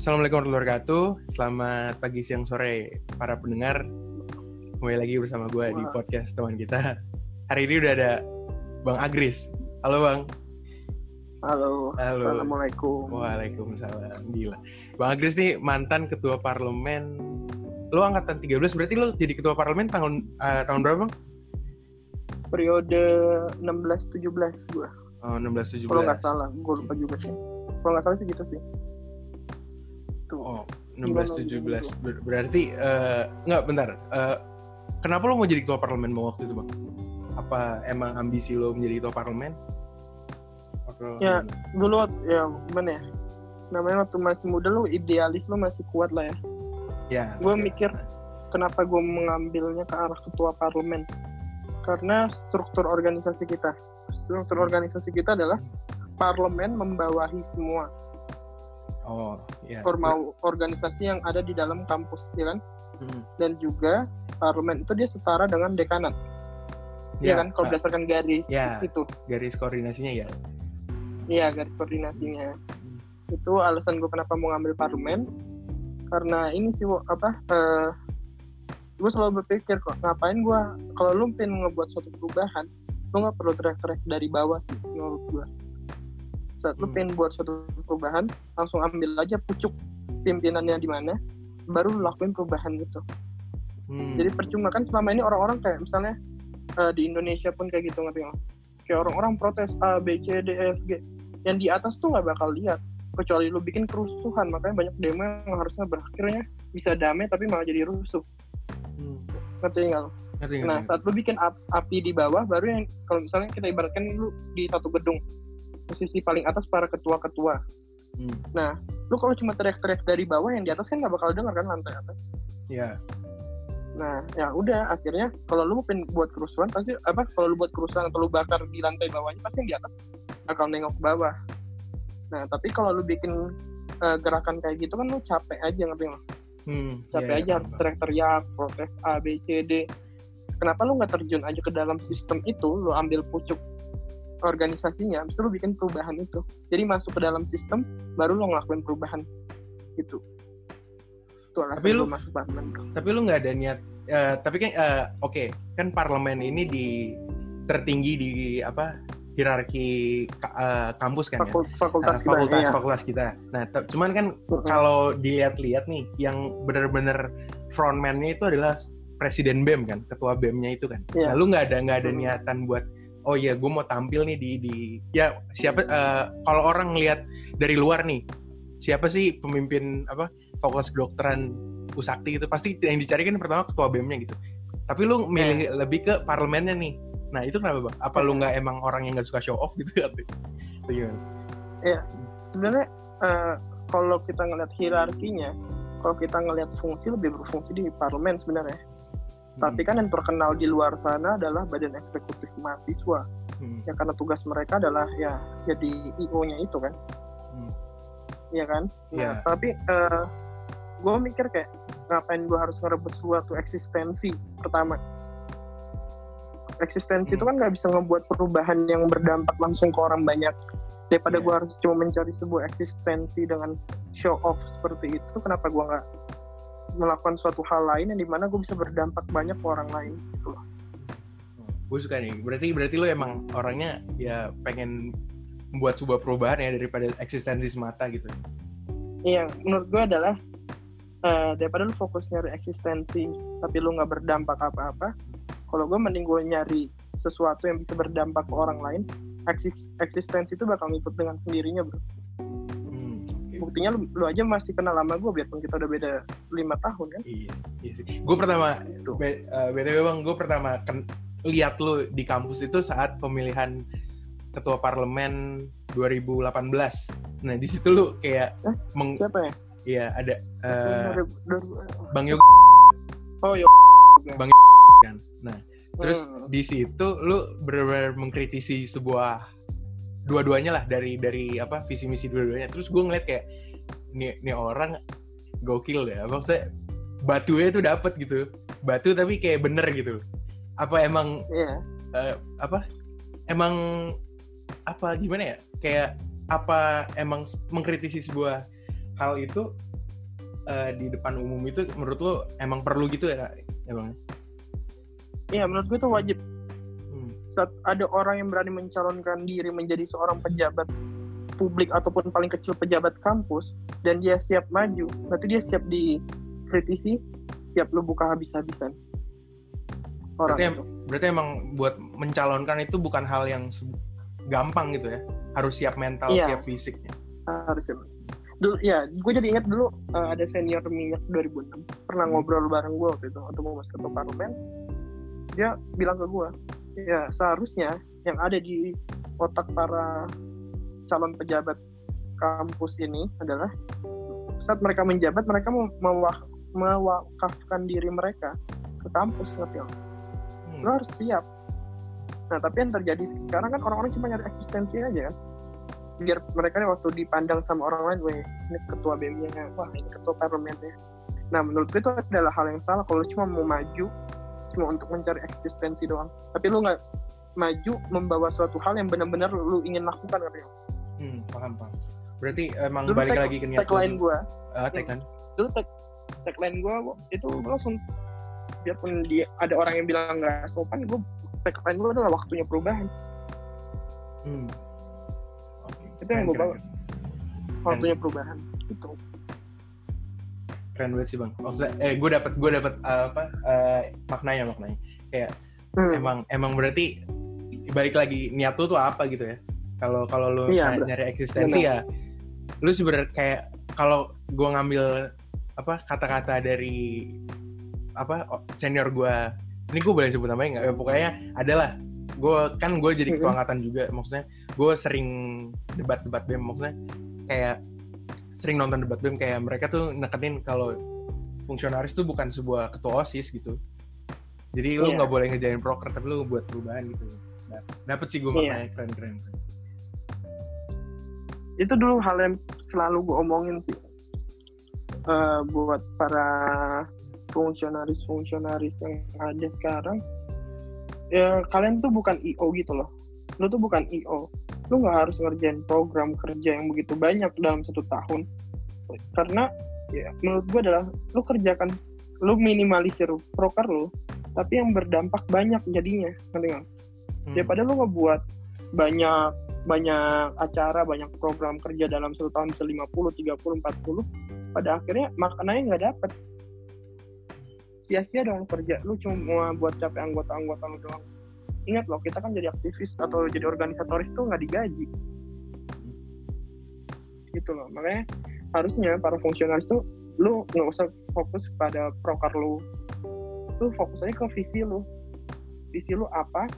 Assalamualaikum warahmatullahi wabarakatuh. Selamat pagi, siang, sore para pendengar. Kembali lagi bersama gue di podcast teman kita. Hari ini udah ada Bang Agris. Halo Bang. Halo, Halo. Assalamualaikum. Waalaikumsalam. Gila. Bang Agris nih mantan ketua parlemen. Lo angkatan 13, berarti lo jadi ketua parlemen tahun eh, tahun berapa Bang? Periode 16-17 gue. Oh, 16 17. Kalau nggak salah, gue lupa juga sih. Kalau nggak salah sih gitu sih. Tuh. Oh, Gimana, 16 17. gimana? Ber- berarti eh nggak bentar. Eh, kenapa lo mau jadi ketua parlemen Bang waktu itu, Bang? Apa emang ambisi lo menjadi ketua parlemen? Atau Ya. Dulu ya gimana ya? Namanya waktu masih muda lu idealis lu masih kuat lah ya. Ya. Gua oke. mikir, Kenapa gue mengambilnya ke arah ketua parlemen? Karena struktur organisasi kita. Struktur organisasi kita adalah parlemen membawahi semua Oh, ya. formal organisasi yang ada di dalam kampus, ya kan? Hmm. dan juga parlemen itu dia setara dengan dekanat. Iya kan kalau berdasarkan garis Ya. itu. garis koordinasinya ya. Iya, garis koordinasinya. Itu alasan gue kenapa mau ngambil parlemen. Karena ini sih apa eh gue selalu berpikir kok ngapain gue kalau lu pengen ngebuat suatu perubahan lu nggak perlu teriak-teriak dari bawah sih menurut gue saat lu Hmm. pengen buat suatu perubahan langsung ambil aja pucuk pimpinannya di mana baru lu lakuin perubahan gitu Hmm. Jadi percuma kan selama ini orang-orang kayak misalnya eh, di Indonesia pun kayak gitu ngerti nggak? Kayak orang-orang protes A, B, C, D, E, F, G. Yang di atas tuh nggak bakal lihat. Kecuali lu bikin kerusuhan. Makanya banyak demo yang harusnya berakhirnya bisa damai tapi malah jadi rusuh. Hmm. Ngerti nggak lu? Ngerti, Nah ngerti. saat lu bikin ap- api di bawah baru yang kalau misalnya kita ibaratkan lu di satu gedung posisi paling atas para ketua-ketua. Hmm. Lu kalau cuma teriak-teriak dari bawah yang di atas kan nggak bakal dengar kan lantai atas. Ya. Nah, ya udah akhirnya kalau lu pengen buat kerusuhan pasti apa kalau lu buat kerusuhan atau lu bakar di lantai bawahnya pasti yang di atas bakal nengok ke bawah. Nah, tapi kalau lu bikin eh, gerakan kayak gitu kan lu capek aja ngerti nggak? Hmm. Capek ya, aja ya, harus teriak-teriak, protes A, B, C, D. Kenapa lu nggak terjun aja ke dalam sistem itu, lu ambil pucuk organisasinya, habis itu lu bikin perubahan itu. Jadi masuk ke dalam sistem, baru lu ngelakuin perubahan gitu. Itu alasan Tapi lu- masuk parlemen. Tapi lu nggak ada niat. eh, tapi kan eh, oke, kan parlemen ini di tertinggi di apa hierarki eh, kampus kan ya. Fakul- fakultas kita, fakultas iya. fakultas kita. Nah, cuman kan Mm-mm. kalau dilihat-lihat nih, yang bener-bener frontman-nya itu adalah presiden BEM kan, ketua BEM-nya itu kan. Iya. Nah, lu nggak ada nggak ada niatan buat oh iya gue mau tampil nih di di ya siapa eh, kalau orang ngelihat dari luar nih siapa sih pemimpin apa fakultas kedokteran Usakti itu pasti yang dicari kan pertama ketua BEM-nya gitu. Tapi lu milih Iya. lebih ke parlemennya nih. Nah, itu kenapa, Bang? Apa lu nggak emang orang yang nggak suka show off gitu atau gimana? sebenarnya eh, kalau kita ngeliat hierarkinya kalau kita ngeliat fungsi lebih berfungsi di parlemen sebenarnya Hmm. tapi kan yang terkenal di luar sana adalah badan eksekutif mahasiswa Hmm. yang karena tugas mereka adalah ya jadi IO-nya itu kan Hmm. Iya kan nah Iya. tapi gue mikir kayak ngapain gue harus ngerebut suatu eksistensi pertama eksistensi Hmm. itu kan nggak bisa ngebuat perubahan yang berdampak langsung ke orang banyak daripada Iya. gue harus cuma mencari sebuah eksistensi dengan show off seperti itu kenapa gue nggak melakukan suatu hal lain yang di mana gue bisa berdampak banyak ke orang lain gitu loh gue suka nih berarti berarti lu emang orangnya ya pengen membuat sebuah perubahan ya daripada eksistensi semata gitu Iya, menurut gue adalah eh, daripada lu fokus nyari eksistensi tapi lu nggak berdampak apa-apa, kalau gue mending gue nyari sesuatu yang bisa berdampak ke orang lain, eksis- eksistensi itu bakal ngikut dengan sendirinya bro. Buktinya lu, lu aja masih kenal lama gue, biarpun kita udah beda lima tahun kan. iya iya sih gue pertama Gitu. be- eh, btw bang gue pertama ken- lihat lu di kampus itu saat pemilihan ketua parlemen 2018 nah di situ lu kayak Eh, meng Siapa ya? iya ada dari- bang Yoga oh ya. kan nah Terus Hmm. di situ lu benar-benar mengkritisi sebuah dua-duanya lah dari dari apa visi misi dua-duanya. Terus gue ngeliat kayak nih nih orang gokil ya. Maksudnya batunya tuh dapet gitu. Batu tapi kayak bener gitu. Apa emang Iya. eh, apa? Emang apa gimana ya? Kayak apa emang mengkritisi sebuah hal itu eh, di depan umum itu menurut lo emang perlu gitu ya bang Iya, menurut gue itu wajib. Saat ada orang yang berani mencalonkan diri menjadi seorang pejabat publik ataupun paling kecil pejabat kampus dan dia siap maju, berarti dia siap dikritisi, siap lu buka habis-habisan. Orang Berarti, itu. berarti emang buat mencalonkan itu bukan hal yang gampang gitu ya harus siap mental Iya. siap fisiknya harusnya dulu ya gue jadi ingat dulu uh, ada senior minyak 2006 pernah Hmm. ngobrol bareng gue waktu itu untuk mau masuk ketua parlemen dia bilang ke gue ya seharusnya yang ada di otak para calon pejabat kampus ini adalah saat mereka menjabat mereka mau mewak- mewakafkan diri mereka ke kampus ngerti? Hmm. lo harus siap nah tapi yang terjadi sekarang kan orang-orang cuma nyari eksistensi aja kan biar mereka nih waktu dipandang sama orang lain weh ini ketua BEM-nya wah ini ketua parlemennya nah menurut gue itu adalah hal yang salah kalau cuma mau maju cuma untuk mencari eksistensi doang. Tapi lu nggak maju membawa suatu hal yang benar-benar lu ingin lakukan kan Hmm, paham paham. Berarti emang Dulu balik tag- lagi ke niat tagline gue Ah, tagline. dulu tag tagline gue itu gua langsung biarpun dia ada orang yang bilang nggak sopan gue tagline gue adalah waktunya perubahan. Hmm. Oke, Itu yang gua keren, bawa. waktunya perubahan itu keren banget sih bang. Maksudnya eh gue dapat gue dapat eh, apa eh, maknanya maknanya. Kayak Hmm. emang emang berarti balik lagi niat lu tuh apa gitu ya? Kalau kalau lu Iya, ny- nyari eksistensi ya lu sebenarnya kayak kalau gue ngambil apa kata-kata dari apa senior gue ini gue boleh sebut namanya nggak? Ya, pokoknya adalah gue kan gue jadi ketua Mhm. angkatan juga. Maksudnya gue sering debat-debat bem maksudnya kayak sering nonton debat bem kayak mereka tuh nekenin kalau fungsionaris tuh bukan sebuah ketua osis gitu. Jadi lu Iya. nggak boleh ngejain proker tapi lu buat perubahan gitu. Nah, dapet sih gue Iya. maknanya keren keren itu dulu hal yang selalu gue omongin sih. Eh, buat para fungsionaris-fungsionaris yang ada sekarang ya kalian tuh bukan IO gitu loh. Lu tuh bukan IO lu nggak harus ngerjain program kerja yang begitu banyak dalam satu tahun karena ya menurut gue adalah lu kerjakan lu minimalisir proker lu tapi yang berdampak banyak jadinya ngerti nggak? Hmm. daripada lu ngebuat banyak banyak acara banyak program kerja dalam satu tahun bisa 50, 30, 40 pada akhirnya maknanya nggak dapet sia-sia dong kerja lu cuma buat capek anggota-anggota lu doang ingat loh kita kan jadi aktivis atau jadi organisatoris tuh nggak digaji. Gitu loh makanya harusnya para fungsionaris tuh lu nggak usah fokus pada proker lu. Lu fokus aja ke visi lu. Visi lu apa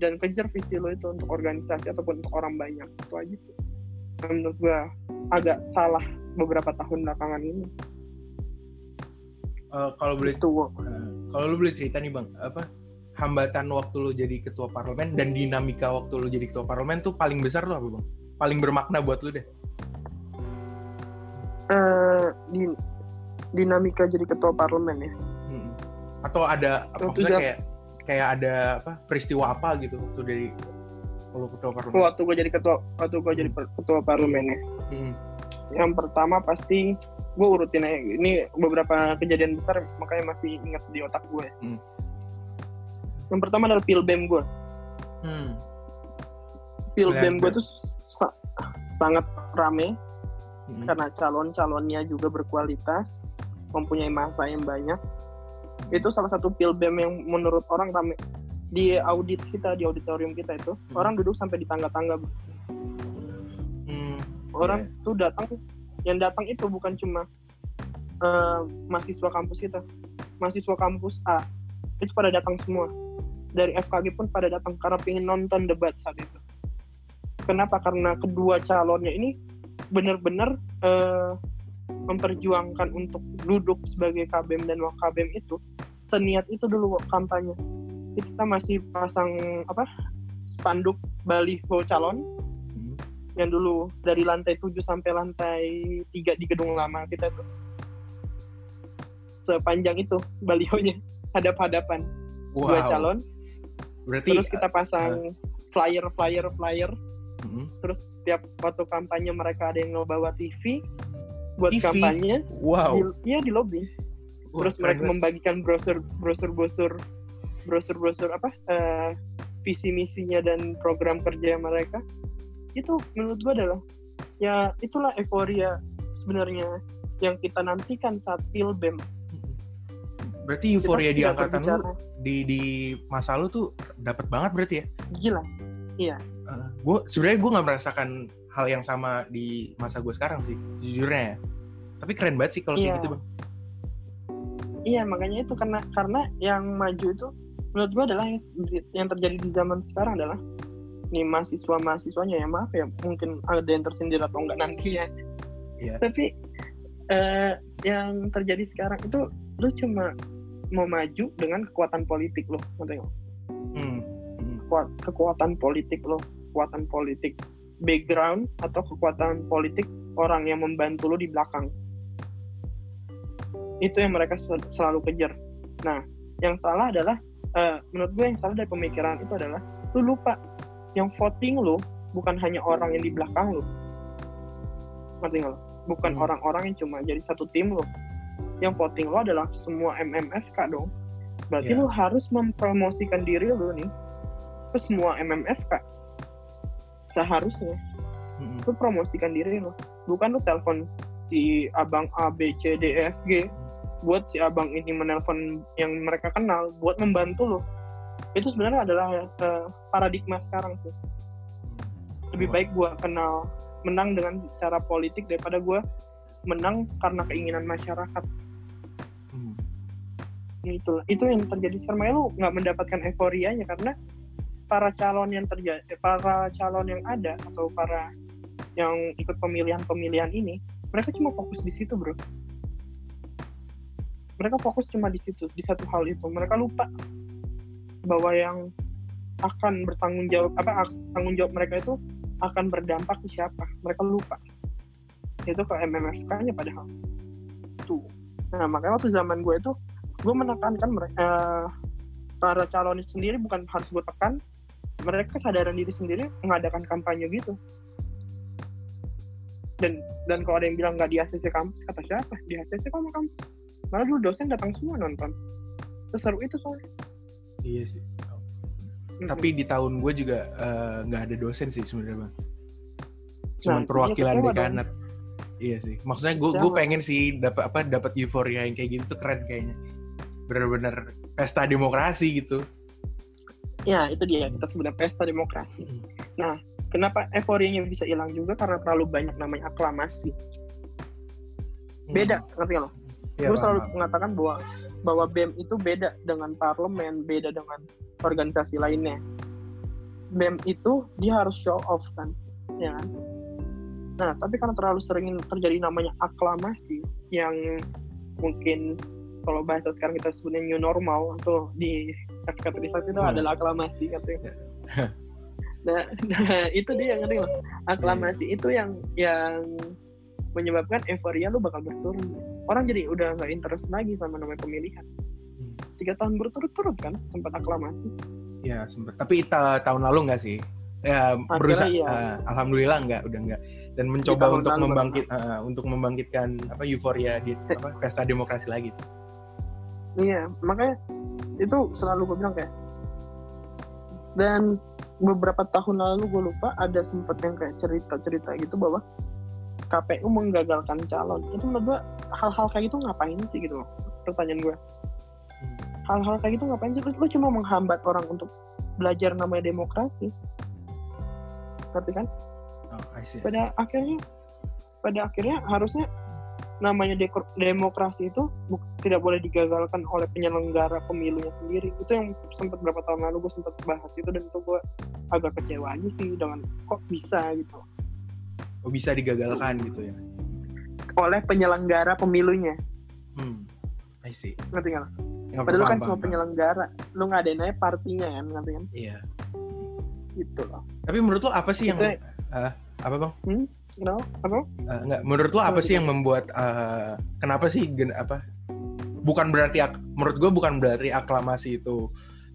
dan kejar visi lu itu untuk organisasi ataupun untuk orang banyak. Itu aja sih. Menurut gua agak salah beberapa tahun belakangan ini. Eh, kalau boleh itu eh, kalau lu boleh cerita nih bang apa hambatan waktu lu jadi ketua parlemen dan dinamika waktu lu jadi ketua parlemen tuh paling besar tuh apa bang? Paling bermakna buat lu deh. Eh di dinamika jadi ketua parlemen ya. Mm-mm. atau ada Waktu maksudnya jam- kayak kayak ada apa peristiwa apa gitu waktu dari lu ketua parlemen? Waktu gua jadi ketua waktu gua jadi per- ketua parlemen ya. Mm-mm. yang pertama pasti gue urutin aja. Ini beberapa kejadian besar makanya masih ingat di otak gue Hmm. Yang pertama adalah pilbem gue Hmm. pilbem gue tuh sa- sangat rame Mm-mm. karena calon-calonnya juga berkualitas mempunyai masa yang banyak itu salah satu pilbem yang menurut orang rame di audit kita di auditorium kita itu Hmm. orang duduk sampai di tangga-tangga Hmm. orang Iya. tuh datang yang datang itu bukan cuma eh, mahasiswa kampus kita mahasiswa kampus A itu pada datang semua dari FKG pun pada datang karena pengen nonton debat saat itu. Kenapa? Karena kedua calonnya ini benar-benar eh, memperjuangkan untuk duduk sebagai KBM dan wakabem itu. Seniat itu dulu kampanye. Kita masih pasang apa spanduk baliho calon. Hmm. yang dulu dari lantai 7 sampai lantai 3 di gedung lama kita tuh. Sepanjang itu balihonya hadap-hadapan. Dua wow. calon berarti terus kita pasang flyer flyer flyer Mm-mm. terus setiap waktu kampanye mereka ada yang ngebawa TV buat TV? kampanye Wow. di, iya di lobby Wah, terus mereka banget. membagikan brosur brosur brosur brosur brosur apa eh, visi misinya dan program kerja mereka itu menurut gua adalah ya itulah euforia sebenarnya yang kita nantikan saat pilbem Berarti euforia di angkatan lu di di masa lu tuh dapat banget berarti ya? gila gue sebenarnya gue nggak merasakan hal yang sama di masa gue sekarang sih jujurnya ya. Tapi keren banget sih kalau kayak Iya. gitu bang. iya makanya itu karena karena yang maju itu menurut gua adalah yang, yang terjadi di zaman sekarang adalah nih mahasiswa mahasiswanya ya maaf ya mungkin ada yang tersindir atau enggak nantinya Iya. tapi eh, yang terjadi sekarang itu lu cuma mau maju dengan kekuatan politik lo ngerti nggak? Hmm. Hmm. Kuat- kekuatan politik lo kekuatan politik background atau kekuatan politik orang yang membantu lo di belakang itu yang mereka sel- selalu kejar nah yang salah adalah eh, menurut gue yang salah dari pemikiran itu adalah lu lupa yang voting lo bukan hanya orang yang di belakang lo ngerti nggak lo? bukan Hmm. orang-orang yang cuma jadi satu tim lo yang voting lo adalah semua MMFK dong. Berarti Iya. lo harus mempromosikan diri lo nih ke semua MMFK seharusnya. Hmm. lu promosikan diri lo. Bukan lu telepon si abang A B C D E F G. Buat si abang ini menelpon yang mereka kenal buat membantu lo. Itu sebenarnya adalah eh, paradigma sekarang sih. Lebih baik gua kenal menang dengan cara politik daripada gua menang karena keinginan masyarakat. Itu itu yang terjadi makanya lu nggak mendapatkan euforianya karena para calon yang terjadi para calon yang ada atau para yang ikut pemilihan-pemilihan ini mereka cuma fokus di situ bro. Mereka fokus cuma di situ di satu hal itu. Mereka lupa bahwa yang akan bertanggung jawab apa tanggung jawab mereka itu akan berdampak ke siapa. Mereka lupa. Itu ke MMFK-nya padahal. Tuh. Nah makanya waktu zaman gue itu gue menekankan mereka para calon itu sendiri bukan harus gue tekan mereka kesadaran diri sendiri mengadakan kampanye gitu dan dan kalau ada yang bilang nggak di ACC kampus kata siapa di ACC kok mau kampus malah dulu dosen datang semua nonton seseru itu soalnya Iya sih. Mm-mm. Tapi di tahun gue juga eh, nggak ada dosen sih sebenarnya bang. Cuman Nah, perwakilan iya, kecewa dekanat. Iya sih. Maksudnya gue gue pengen sih dapat apa dapat euforia yang kayak gitu tuh keren kayaknya. Bener-bener pesta demokrasi gitu. ya itu dia kita sebutnya pesta demokrasi Mm. nah kenapa euforianya bisa hilang juga karena terlalu banyak namanya aklamasi beda ngerti lo Iya, gue selalu paham. mengatakan bahwa bahwa BEM itu beda dengan parlemen, beda dengan organisasi lainnya. BEM itu dia harus show off kan, ya kan? Nah, tapi karena terlalu sering terjadi namanya aklamasi yang mungkin kalau bahasa sekarang kita sebutnya new normal atau di FK itu Hmm. adalah aklamasi katanya. Nah, nah, itu dia ngerti nggak? Aklamasi itu yang yang menyebabkan euforia lu bakal berturun. Orang jadi udah nggak interest lagi sama namanya pemilihan. Hmm. Tiga tahun berturut-turut kan sempat aklamasi. Ya sempet. Tapi ta- tahun lalu nggak sih? Ya berusaha. iya. eh, Alhamdulillah nggak, udah nggak. Dan mencoba untuk membangkit, eh, untuk membangkitkan apa euforia di apa pesta demokrasi lagi sih. Iya, makanya itu selalu gue bilang kayak dan beberapa tahun lalu gue lupa ada sempet yang kayak cerita-cerita gitu bahwa KPU menggagalkan calon. Itu menurut gue hal-hal kayak gitu ngapain sih gitu loh? Pertanyaan gue Hmm. hal-hal kayak gitu ngapain sih? Lu, lu cuma menghambat orang untuk belajar namanya demokrasi. Ngerti kan? Oh, I see. pada akhirnya pada akhirnya harusnya namanya demokrasi itu tidak boleh digagalkan oleh penyelenggara pemilunya sendiri itu yang sempat berapa tahun lalu gue sempat bahas itu dan itu gue agak kecewa aja sih dengan kok bisa gitu Oh, bisa digagalkan gitu ya. oleh penyelenggara pemilunya Hmm. I see. ngerti nggak? Nggak Padahal paham, kan cuma paham, penyelenggara lu ngadain aja partinya kan ngerti kan Iya. gitu loh Tapi menurut lo apa sih yang Itu- eh, apa bang? Kenapa apa Eh, enggak, menurut lo apa sih gitu? yang membuat eh, kenapa sih gen, apa? Bukan berarti ak- menurut gue bukan berarti aklamasi itu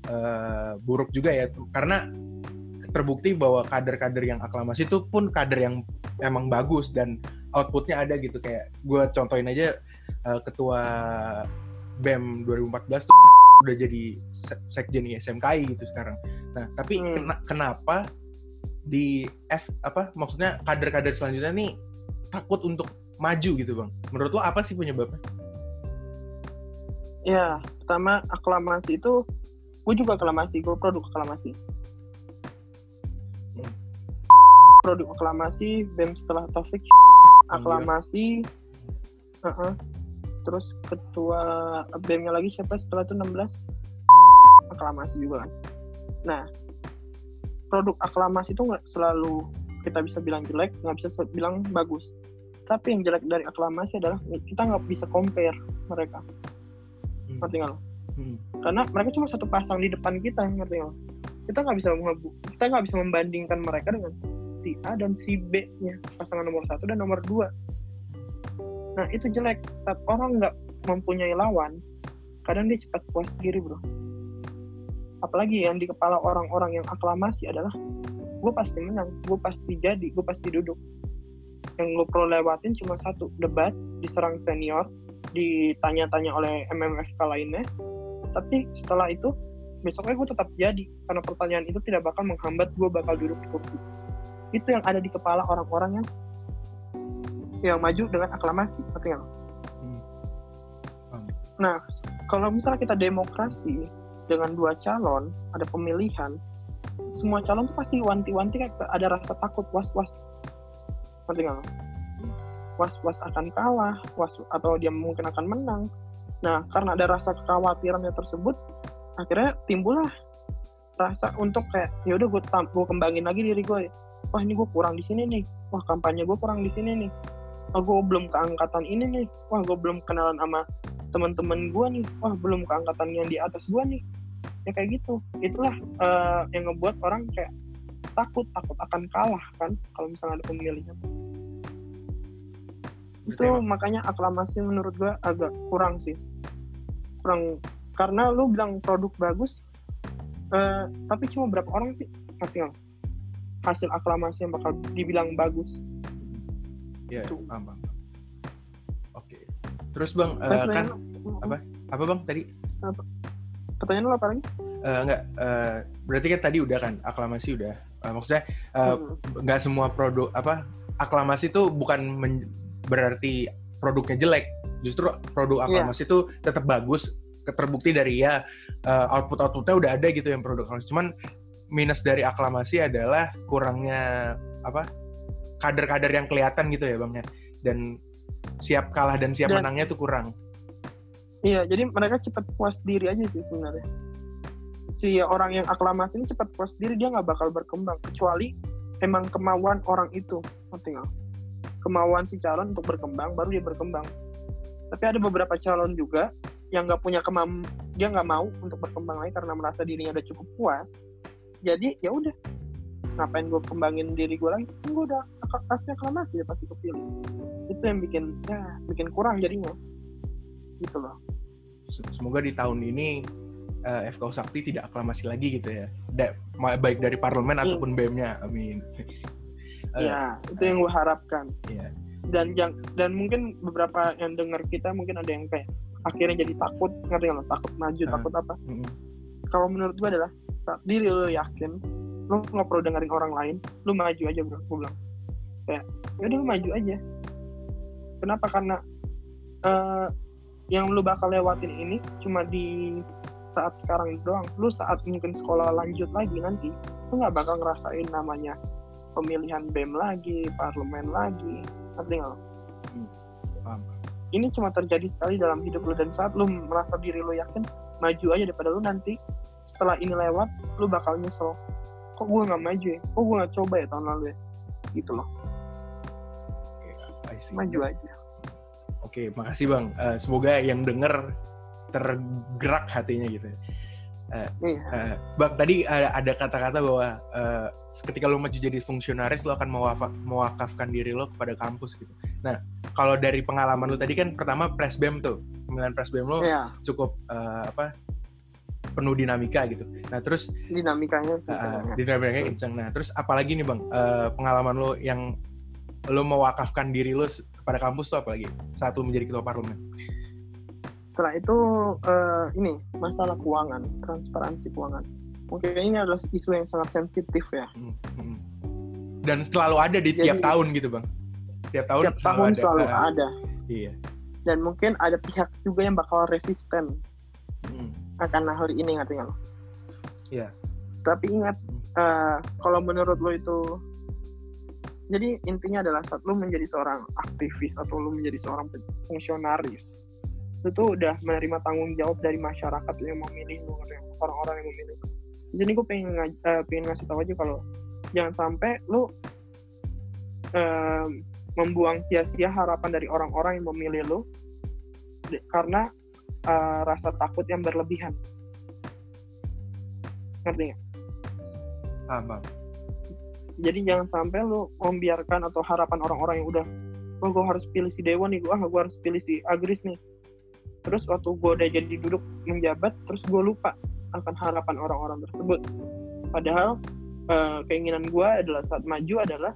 eh, buruk juga ya, karena terbukti bahwa kader-kader yang aklamasi itu pun kader yang emang bagus dan outputnya ada gitu kayak gue contohin aja uh, ketua BEM 2014 tuh udah jadi sekjen SMKI gitu sekarang. Nah, tapi hmm. kena, kenapa di F apa maksudnya kader-kader selanjutnya nih takut untuk maju gitu, Bang? Menurut lo apa sih penyebabnya? Ya, pertama aklamasi itu gue juga aklamasi, gue produk aklamasi. Hmm. Produk aklamasi, BEM setelah Taufik aklamasi, uh -uh terus ketua BEM-nya lagi siapa setelah itu 16 aklamasi juga kan nah produk aklamasi itu nggak selalu kita bisa bilang jelek nggak bisa bilang bagus tapi yang jelek dari aklamasi adalah kita nggak bisa compare mereka hmm. ngerti nggak hmm. karena mereka cuma satu pasang di depan kita ngerti nggak kita nggak bisa kita nggak bisa membandingkan mereka dengan si A dan si B nya pasangan nomor satu dan nomor dua Nah itu jelek saat orang nggak mempunyai lawan, kadang dia cepat puas diri bro. Apalagi yang di kepala orang-orang yang aklamasi adalah gue pasti menang, gue pasti jadi, gue pasti duduk. Yang gue perlu lewatin cuma satu debat, diserang senior, ditanya-tanya oleh MMFK lainnya. Tapi setelah itu besoknya gue tetap jadi karena pertanyaan itu tidak bakal menghambat gue bakal duduk di kursi. Itu yang ada di kepala orang-orang yang yang maju dengan aklamasi ngerti nggak hmm. hmm. nah kalau misalnya kita demokrasi dengan dua calon ada pemilihan semua calon tuh pasti wanti-wanti kayak ada rasa takut was-was. Ngerti nggak? Was-was akan kalah was atau dia mungkin akan menang. Nah karena ada rasa kekhawatirannya tersebut akhirnya timbullah rasa untuk kayak ya udah gue gue kembangin lagi diri gue wah ini gue kurang di sini nih. Wah kampanye gue kurang di sini nih. Oh gue belum keangkatan ini nih. Wah gue belum kenalan sama teman-teman gue nih wah belum keangkatan yang di atas gue nih. Ya kayak gitu. Itulah uh, yang ngebuat orang kayak takut takut akan kalah kan kalau misalnya ada pemilihnya. Itu emang. makanya aklamasi menurut gue agak kurang sih. Kurang karena lu bilang produk bagus uh, tapi cuma berapa orang sih ngerti hasil aklamasi yang bakal dibilang bagus. Yeah, paham, paham. Terus Bang, uh, kan apa? Apa Bang tadi? Apa? Pertanyaan lo apa lagi? Uh, enggak, uh, berarti kan tadi udah kan aklamasi udah. Uh, maksudnya uh, hmm. nggak semua produk apa aklamasi itu bukan berarti produknya jelek. Justru produk iya. aklamasi itu yeah. tetap bagus, terbukti dari ya uh, output outputnya udah ada gitu yang produk aklamasi. Cuman minus dari aklamasi adalah kurangnya apa kader-kader yang kelihatan gitu ya bang ya dan siap kalah dan siap dan, menangnya tuh kurang. Iya jadi mereka cepat puas diri aja sih sebenarnya. Si orang yang aklamasi ini cepat puas diri dia nggak bakal berkembang kecuali emang kemauan orang itu tinggal kemauan si calon untuk berkembang baru dia berkembang. Tapi ada beberapa calon juga yang nggak punya kemam dia nggak mau untuk berkembang lagi karena merasa dirinya udah cukup puas. Jadi ya udah ngapain gue kembangin diri gue lagi? Kan gue udah pasti aklamasi ya pasti kepilih. Itu yang bikin ya bikin kurang jadinya. Gitu loh. Semoga di tahun ini uh, eh, FK Sakti tidak aklamasi lagi gitu ya. Da baik dari parlemen hmm. ataupun BEM-nya amin. Uh, ya itu yang gue harapkan. yeah. dan yang dan mungkin beberapa yang dengar kita mungkin ada yang kayak akhirnya jadi takut. Ngerti nggak takut maju uh, takut apa? Mm -hmm. kalau menurut gue adalah saat diri lo yakin lu nggak perlu dengerin orang lain lu maju aja bro gue bilang. Kayak ya udah lu maju aja. Kenapa? Karena uh, yang lu bakal lewatin ini cuma di saat sekarang doang. Lu saat mungkin sekolah lanjut lagi nanti lu nggak bakal ngerasain namanya pemilihan BEM lagi parlemen lagi. Ngerti nggak hmm, ini cuma terjadi sekali dalam hidup lu dan saat lu merasa diri lu yakin maju aja daripada lu nanti setelah ini lewat lu bakal nyesel kok gue nggak maju ya? Kok gue nggak coba ya tahun lalu ya? Gitu loh. Okay, maju aja. Oke okay, makasih bang. Uh, semoga yang denger tergerak hatinya gitu Uh, iya. uh, bang tadi uh, ada kata-kata bahwa uh, ketika lo maju jadi fungsionaris lo akan mewafak, mewakafkan diri lo kepada kampus gitu. Nah kalau dari pengalaman lo tadi kan pertama presbem tuh. Pemilihan presbem lo iya. cukup uh, apa penuh dinamika gitu. Nah terus dinamikanya uh, dinamikanya kenceng. Nah terus apalagi nih bang? Uh, pengalaman lo yang lo mewakafkan diri lo kepada kampus tuh apa lagi saat lo menjadi ketua parlemen? Setelah itu eh, ini masalah keuangan transparansi keuangan. Mungkin ini adalah isu yang sangat sensitif ya. Hmm, hmm. dan selalu ada di tiap Jadi- tahun gitu bang? Tiap tahun setiap tahun selalu Ah, ada. Iya. Dan mungkin ada pihak juga yang bakal resisten. Hmm, akan hal ini ngerti nggak lo? Iya. Tapi ingat, eh, kalau menurut lo itu, jadi intinya adalah saat lo menjadi seorang aktivis atau lo menjadi seorang fungsionaris, lo tuh udah menerima tanggung jawab dari masyarakat yang memilih lo, orang-orang yang memilih lo. Di sini gue pengen, ngaj- eh, pengen ngasih tahu aja kalau jangan sampai lo eh, membuang sia-sia harapan dari orang-orang yang memilih lo karena eh, rasa takut yang berlebihan. Ngerti nggak? paham bang Jadi jangan sampai lu membiarkan atau harapan orang-orang yang udah, oh gue harus pilih si Dewa nih, ah gue harus pilih si Agris nih. Terus waktu gue udah jadi duduk menjabat, terus gue lupa akan harapan orang-orang tersebut. Padahal eh, keinginan gue adalah saat maju adalah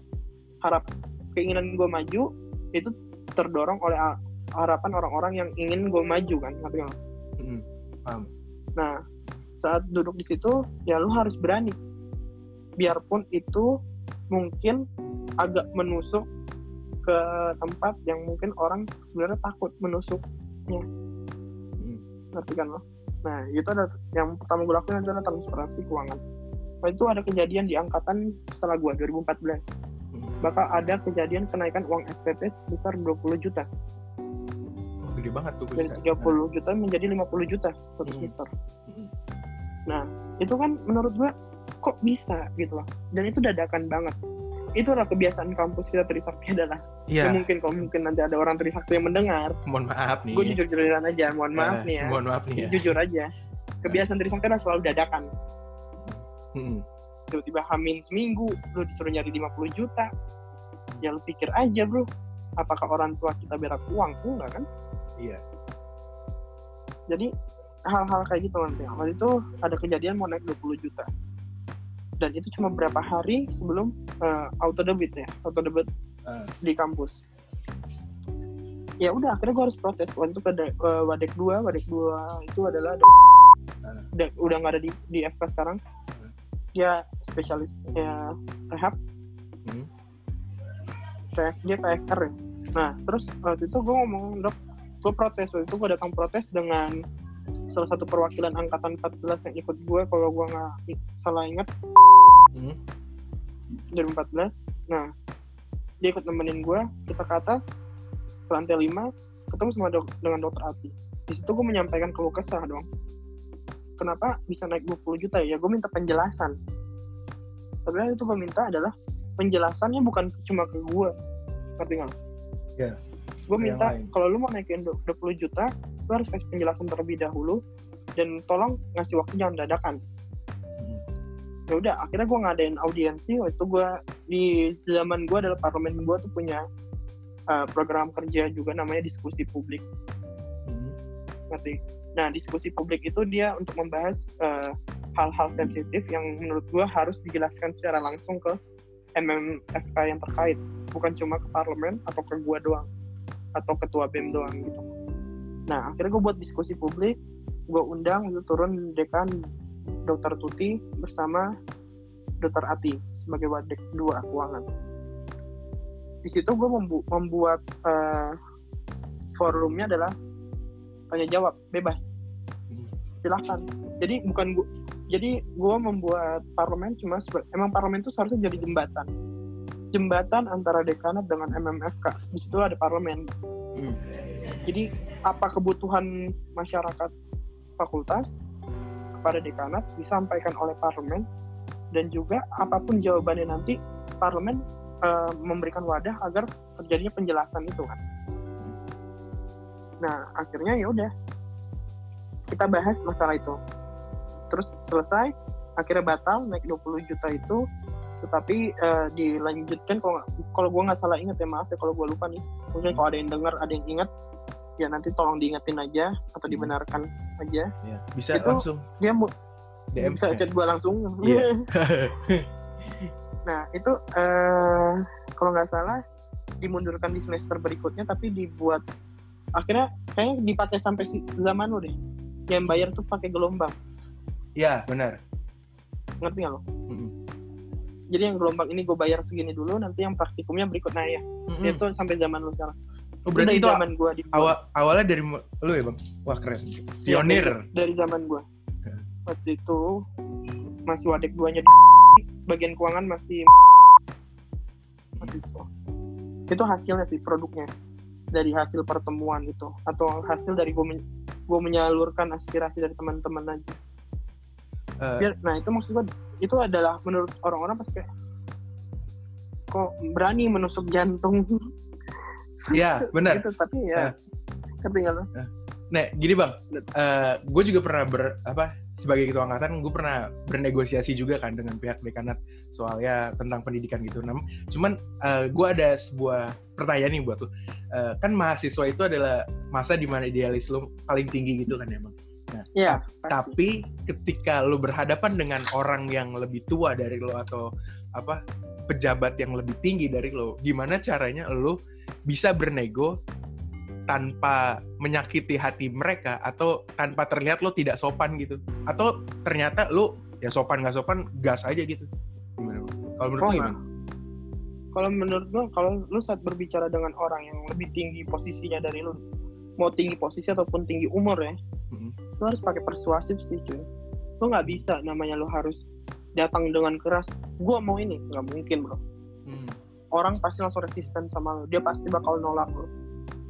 harap keinginan gue maju itu terdorong oleh harapan orang-orang yang ingin gue maju kan, ngerti nggak? Hmm, paham Nah, saat duduk di situ, ya lu harus berani. Biarpun itu mungkin agak menusuk ke tempat yang mungkin orang sebenarnya takut menusuk, Hmm, ngerti kan lo? Nah, itu ada yang pertama gue lakuin adalah transparansi keuangan. Nah, itu ada kejadian di angkatan setelah gue 2014. hmm. Bakal ada kejadian kenaikan uang SPP sebesar 20 juta. Gede banget tuh Dari bisa. 30 juta menjadi 50 juta satu Hmm. semester. Hmm. Nah, itu kan menurut gua kok bisa gitu loh. Dan itu dadakan banget. Itu adalah kebiasaan kampus kita Trisakti adalah. Iya, Ya, mungkin kalau mungkin nanti ada orang Trisakti yang mendengar, mohon maaf nih. gue jujur-jujuran aja, mohon maaf Eh, nih ya. Mohon maaf nih ya. Jujur aja. Kebiasaan Trisakti adalah selalu dadakan. Hmm, Tiba-tiba hamin seminggu, lu disuruh nyari 50 juta. Ya lu pikir aja bro, apakah orang tua kita berak uang? Enggak kan? Iya. Jadi hal-hal kayak gitu nanti. Waktu itu ada kejadian mau naik 20 juta. Dan itu cuma berapa hari sebelum eh, auto debit ya, auto debit Ah. di kampus. Ya udah akhirnya gue harus protes. Waktu itu ke ke Wadek 2, Wadek 2 itu adalah Ah. da- udah nggak ada di, di FK sekarang. Hmm. Dia spesialis ya, rehab, Hmm. dia KFR ya. Nah terus waktu itu gue ngomong dok, gue protes waktu itu gue datang protes dengan salah satu perwakilan angkatan 14 yang ikut gue kalau gue nggak salah ingat. Hmm. 2014 nah dia ikut nemenin gue kita ke atas ke lantai 5 ketemu sama dok dengan dokter Ati di situ gue menyampaikan keluh kesah dong. Kenapa bisa naik 20 juta ya? Gue minta penjelasan. Tapi yang itu gue minta adalah penjelasannya bukan cuma ke gue ngerti nggak? Iya. Gue minta kalau lu mau naikin 20 juta lu harus kasih penjelasan terlebih dahulu. Dan tolong ngasih waktu jangan dadakan. Hmm. ya udah akhirnya gue ngadain audiensi. Waktu itu gue di zaman gue adalah parlemen gue tuh punya uh, program kerja juga namanya diskusi publik. Hmm. ngerti? Nah diskusi publik itu dia untuk membahas uh, hal-hal sensitif yang menurut gue harus dijelaskan secara langsung ke MMFK yang terkait. Bukan cuma ke parlemen atau ke gue doang atau ketua BEM doang gitu nah akhirnya gue buat diskusi publik gue undang itu turun dekan Dr. Tuti bersama Dr. Ati sebagai wadek dua keuangan. Di situ gue membu- membuat eh, forumnya adalah tanya jawab bebas. Silahkan. Jadi bukan gua, jadi gue membuat parlemen cuma emang parlemen itu seharusnya jadi jembatan. Jembatan antara dekanat dengan MMFK. Di situ ada parlemen. Hmm. Jadi apa kebutuhan masyarakat fakultas kepada dekanat disampaikan oleh parlemen dan juga apa pun jawabannya nanti parlemen eh, memberikan wadah agar terjadinya penjelasan itu kan. Nah akhirnya ya udah kita bahas masalah itu. Terus selesai akhirnya batal naik 20 juta itu tetapi eh, dilanjutkan kalau kalau gue nggak salah ingat ya maaf ya kalau gue lupa nih mungkin kalau ada yang dengar ada yang ingat ya nanti tolong diingetin aja atau Hmm. dibenarkan aja Ya. Bisa Itu- langsung dia mu- DM bisa chat gue langsung Iya. nah itu eh kalau nggak salah dimundurkan di semester berikutnya tapi dibuat akhirnya kayaknya dipakai sampai si- zaman lo deh yang bayar tuh pakai gelombang ya benar ngerti nggak lo Mm-mm. Jadi yang gelombang ini gue bayar segini dulu nanti yang praktikumnya berikut nah ya. Mm-mm. itu sampai zaman lu sekarang. Oh, berarti itu zaman gue di awal awalnya dari lu ya bang? Wah keren. Iya, pionir. dari, dari zaman gue Ya. waktu itu masih wadek duanya bagian keuangan masih waktu itu. Itu hasilnya sih produknya. Dari hasil pertemuan itu. Atau hasil dari gue men- gue menyalurkan aspirasi dari teman-teman aja. Eh, biar nah itu maksud gue itu adalah menurut orang-orang pasti kayak kok berani menusuk jantung Iya, benar. gitu tapi ya ketinggalan Nah, gini bang, gue juga pernah ber apa sebagai ketua angkatan, gue pernah bernegosiasi juga kan dengan pihak dekanat soalnya tentang pendidikan gitu. Nam, cuman gue ada sebuah pertanyaan nih buat lo. Eh, kan mahasiswa itu adalah masa di mana idealis lo paling tinggi gitu kan ya bang. Iya, pasti. Tapi ketika lo berhadapan dengan orang yang lebih tua dari lo atau apa pejabat yang lebih tinggi dari lo, gimana caranya lo bisa bernego tanpa menyakiti hati mereka atau tanpa terlihat lo tidak sopan gitu atau ternyata lo ya sopan nggak sopan gas aja gitu gimana kalau menurut Oh, lo enggak. gimana kalau menurut gue kalau lu saat berbicara dengan orang yang lebih tinggi posisinya dari lu mau tinggi posisi ataupun tinggi umur ya Mm-mm. Lu harus pakai persuasif sih cuy. Lu nggak bisa namanya lu harus datang dengan keras. Gua mau ini nggak mungkin bro. Hmm. orang pasti langsung resisten sama lu. Dia pasti bakal nolak lu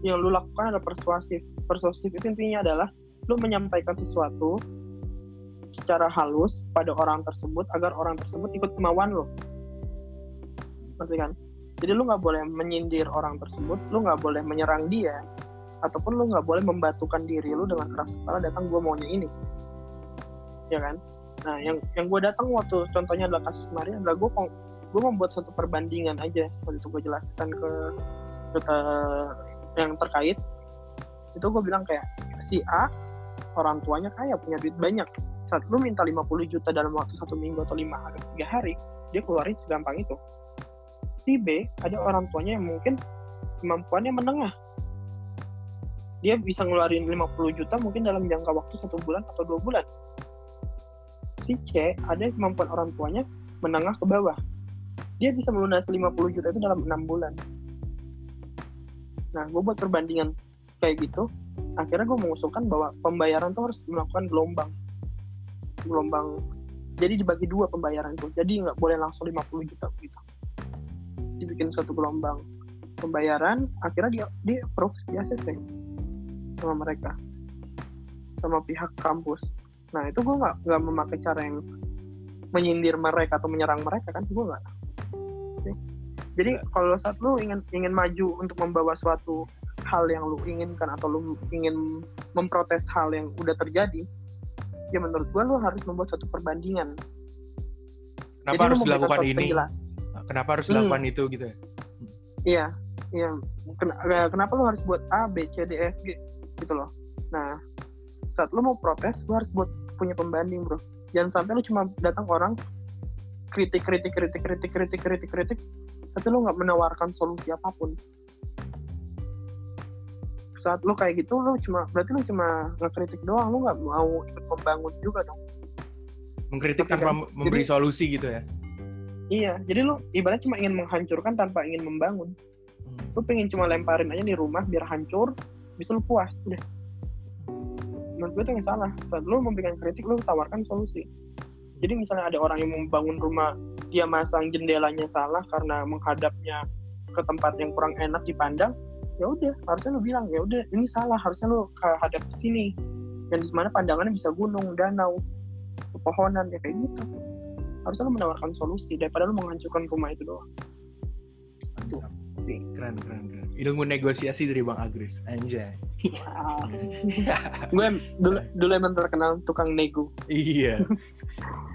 yang lu lakukan adalah persuasif. Persuasif itu intinya adalah lu menyampaikan sesuatu secara halus pada orang tersebut agar orang tersebut ikut kemauan lu. Ngerti kan? Jadi lu nggak boleh menyindir orang tersebut lu nggak boleh menyerang dia ataupun lu nggak boleh membatukan diri lu dengan keras kepala datang gue maunya ini. Ya kan? Nah yang yang gue datang waktu contohnya adalah kasus kemarin adalah gue gue membuat satu perbandingan aja waktu gue jelaskan ke, ke yang terkait. Itu gue bilang kayak si A orang tuanya kaya punya duit banyak. Saat lu minta 50 juta dalam waktu satu minggu atau lima hari tiga hari dia keluarin segampang itu. Si B ada orang tuanya yang mungkin kemampuannya menengah dia bisa ngeluarin 50 juta mungkin dalam jangka waktu satu bulan atau dua bulan. Si C ada kemampuan orang tuanya menengah ke bawah. Dia bisa melunasi 50 juta itu dalam enam bulan. Nah gue buat perbandingan kayak gitu akhirnya gue mengusulkan bahwa pembayaran tuh harus melakukan gelombang. Gelombang. Jadi dibagi dua pembayaran tuh. Jadi nggak boleh langsung 50 juta gitu. Dibikin suatu gelombang pembayaran akhirnya dia di approve di ACC sama mereka. Sama pihak kampus. Nah itu gue nggak nggak memakai cara yang menyindir mereka atau menyerang mereka kan gue nggak. Jadi kalau saat lu ingin ingin maju untuk membawa suatu hal yang lu inginkan atau lu ingin memprotes hal yang udah terjadi ya menurut gue lu harus membuat suatu perbandingan. Kenapa Jadi harus dilakukan ini? penjelas- kenapa harus Hmm. dilakukan itu gitu ya? Iya, iya. Ken- eh, kenapa lu harus buat A, B, C, D, E, F, G gitu loh. Nah, saat lu mau protes, lu harus buat punya pembanding, bro. Jangan sampai lu cuma datang orang kritik, kritik, kritik, kritik, kritik, kritik, kritik, tapi lu nggak menawarkan solusi apa pun. Saat lu kayak gitu, lu cuma berarti lu cuma ngekritik doang, lu nggak mau ikut membangun juga dong. mengkritik Tapi tanpa kan, memberi jadi- solusi gitu ya Iya, jadi lu ibaratnya cuma ingin menghancurkan tanpa ingin membangun. Hmm. lu pengen cuma lemparin aja di rumah biar hancur bisa lu puas udah. Menurut gue itu yang salah. Saat lu memberikan kritik lu tawarkan solusi. Jadi misalnya ada orang yang membangun rumah dia masang jendelanya salah karena menghadapnya ke tempat yang kurang enak dipandang ya udah harusnya lu bilang ya udah ini salah harusnya lu ke hadap sini. Yang di mana pandangannya bisa gunung danau pepohonan ya kayak gitu. Harusnya lu menawarkan solusi daripada lu menghancurkan rumah itu doang. Mantap. Sih keren keren keren ilmu negosiasi dari bang Agris anjay Wow. gue dulu dulu emang terkenal tukang nego. Iya.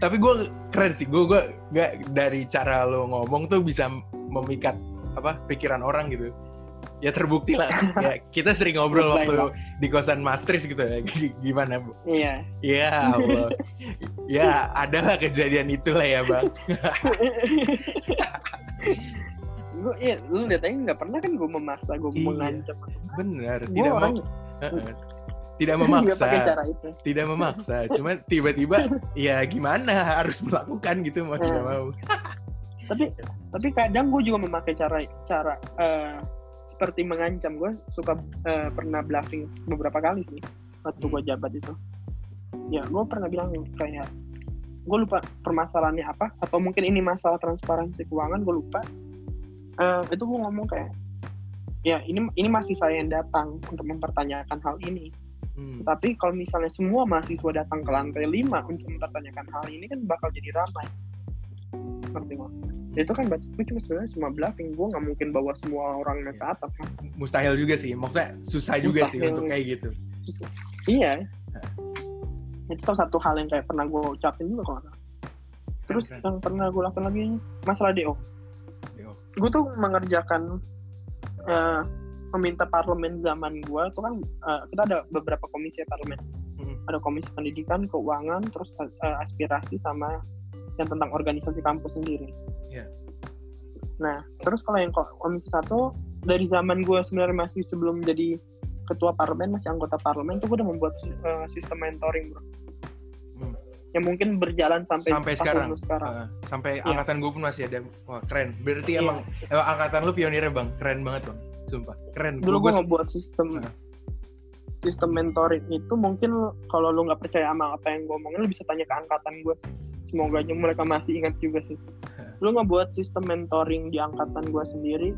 Tapi gue keren sih. Gue gue gak dari cara lo ngomong tuh bisa memikat apa pikiran orang gitu. Ya terbukti lah. ya kita sering ngobrol Baik, waktu di kosan Mastris gitu ya. Gimana bu? Iya. Ya Allah. ya adalah kejadian itulah ya bang. gue iya lu lihat aja nggak pernah kan gue memaksa gue Iya. mengancam benar gue tidak mau tidak memaksa. cara itu. Tidak memaksa cuma tiba-tiba ya gimana harus melakukan gitu mau tidak Hmm. mau. Tapi tapi kadang gue juga memakai cara cara eh, seperti mengancam. Gue suka eh, pernah bluffing beberapa kali sih waktu gue Hmm. jabat itu. Ya gue pernah bilang kayak gue lupa permasalahannya apa atau mungkin ini masalah transparansi keuangan gue lupa Eh, itu gue ngomong kayak ya ini ini masih saya yang datang untuk mempertanyakan hal ini. Hmm. tapi kalau misalnya semua mahasiswa datang ke lantai 5 untuk mempertanyakan hal ini kan bakal jadi ramai. Ngerti nggak? itu kan baca gue cuma sebenarnya cuma bluffing. Gue nggak mungkin bawa semua orang naik ke atas kan? Mustahil juga sih. Maksudnya susah juga sih Mustahil. untuk kayak gitu. Iya. Itu salah satu hal yang kayak pernah gue ucapin juga kalau terus Keren, yang pernah gue lakukan lagi masalah DO. Gue tuh mengerjakan eh, meminta parlemen zaman gue tuh kan eh, kita ada beberapa komisi ya parlemen Hmm. ada komisi pendidikan keuangan terus eh, aspirasi sama yang tentang organisasi kampus sendiri Iya. nah terus kalau yang ko- komisi satu dari zaman gue sebenarnya masih sebelum jadi ketua parlemen masih anggota parlemen tuh gue udah membuat eh, sistem mentoring bro. Yang mungkin berjalan sampai Sampai sekarang? sekarang. Ah, sampai Iya. angkatan gue pun masih ada. Wah keren. Berarti Iya. emang, emang angkatan lu pionirnya bang. Keren banget bang. Sumpah keren. Dulu Gua- gue ngebuat sistem Nah. sistem mentoring itu mungkin kalau lu nggak percaya sama apa yang gue omongin lu bisa tanya ke angkatan gue semoga aja mereka masih ingat juga sih. Lu ngebuat sistem mentoring di angkatan gue sendiri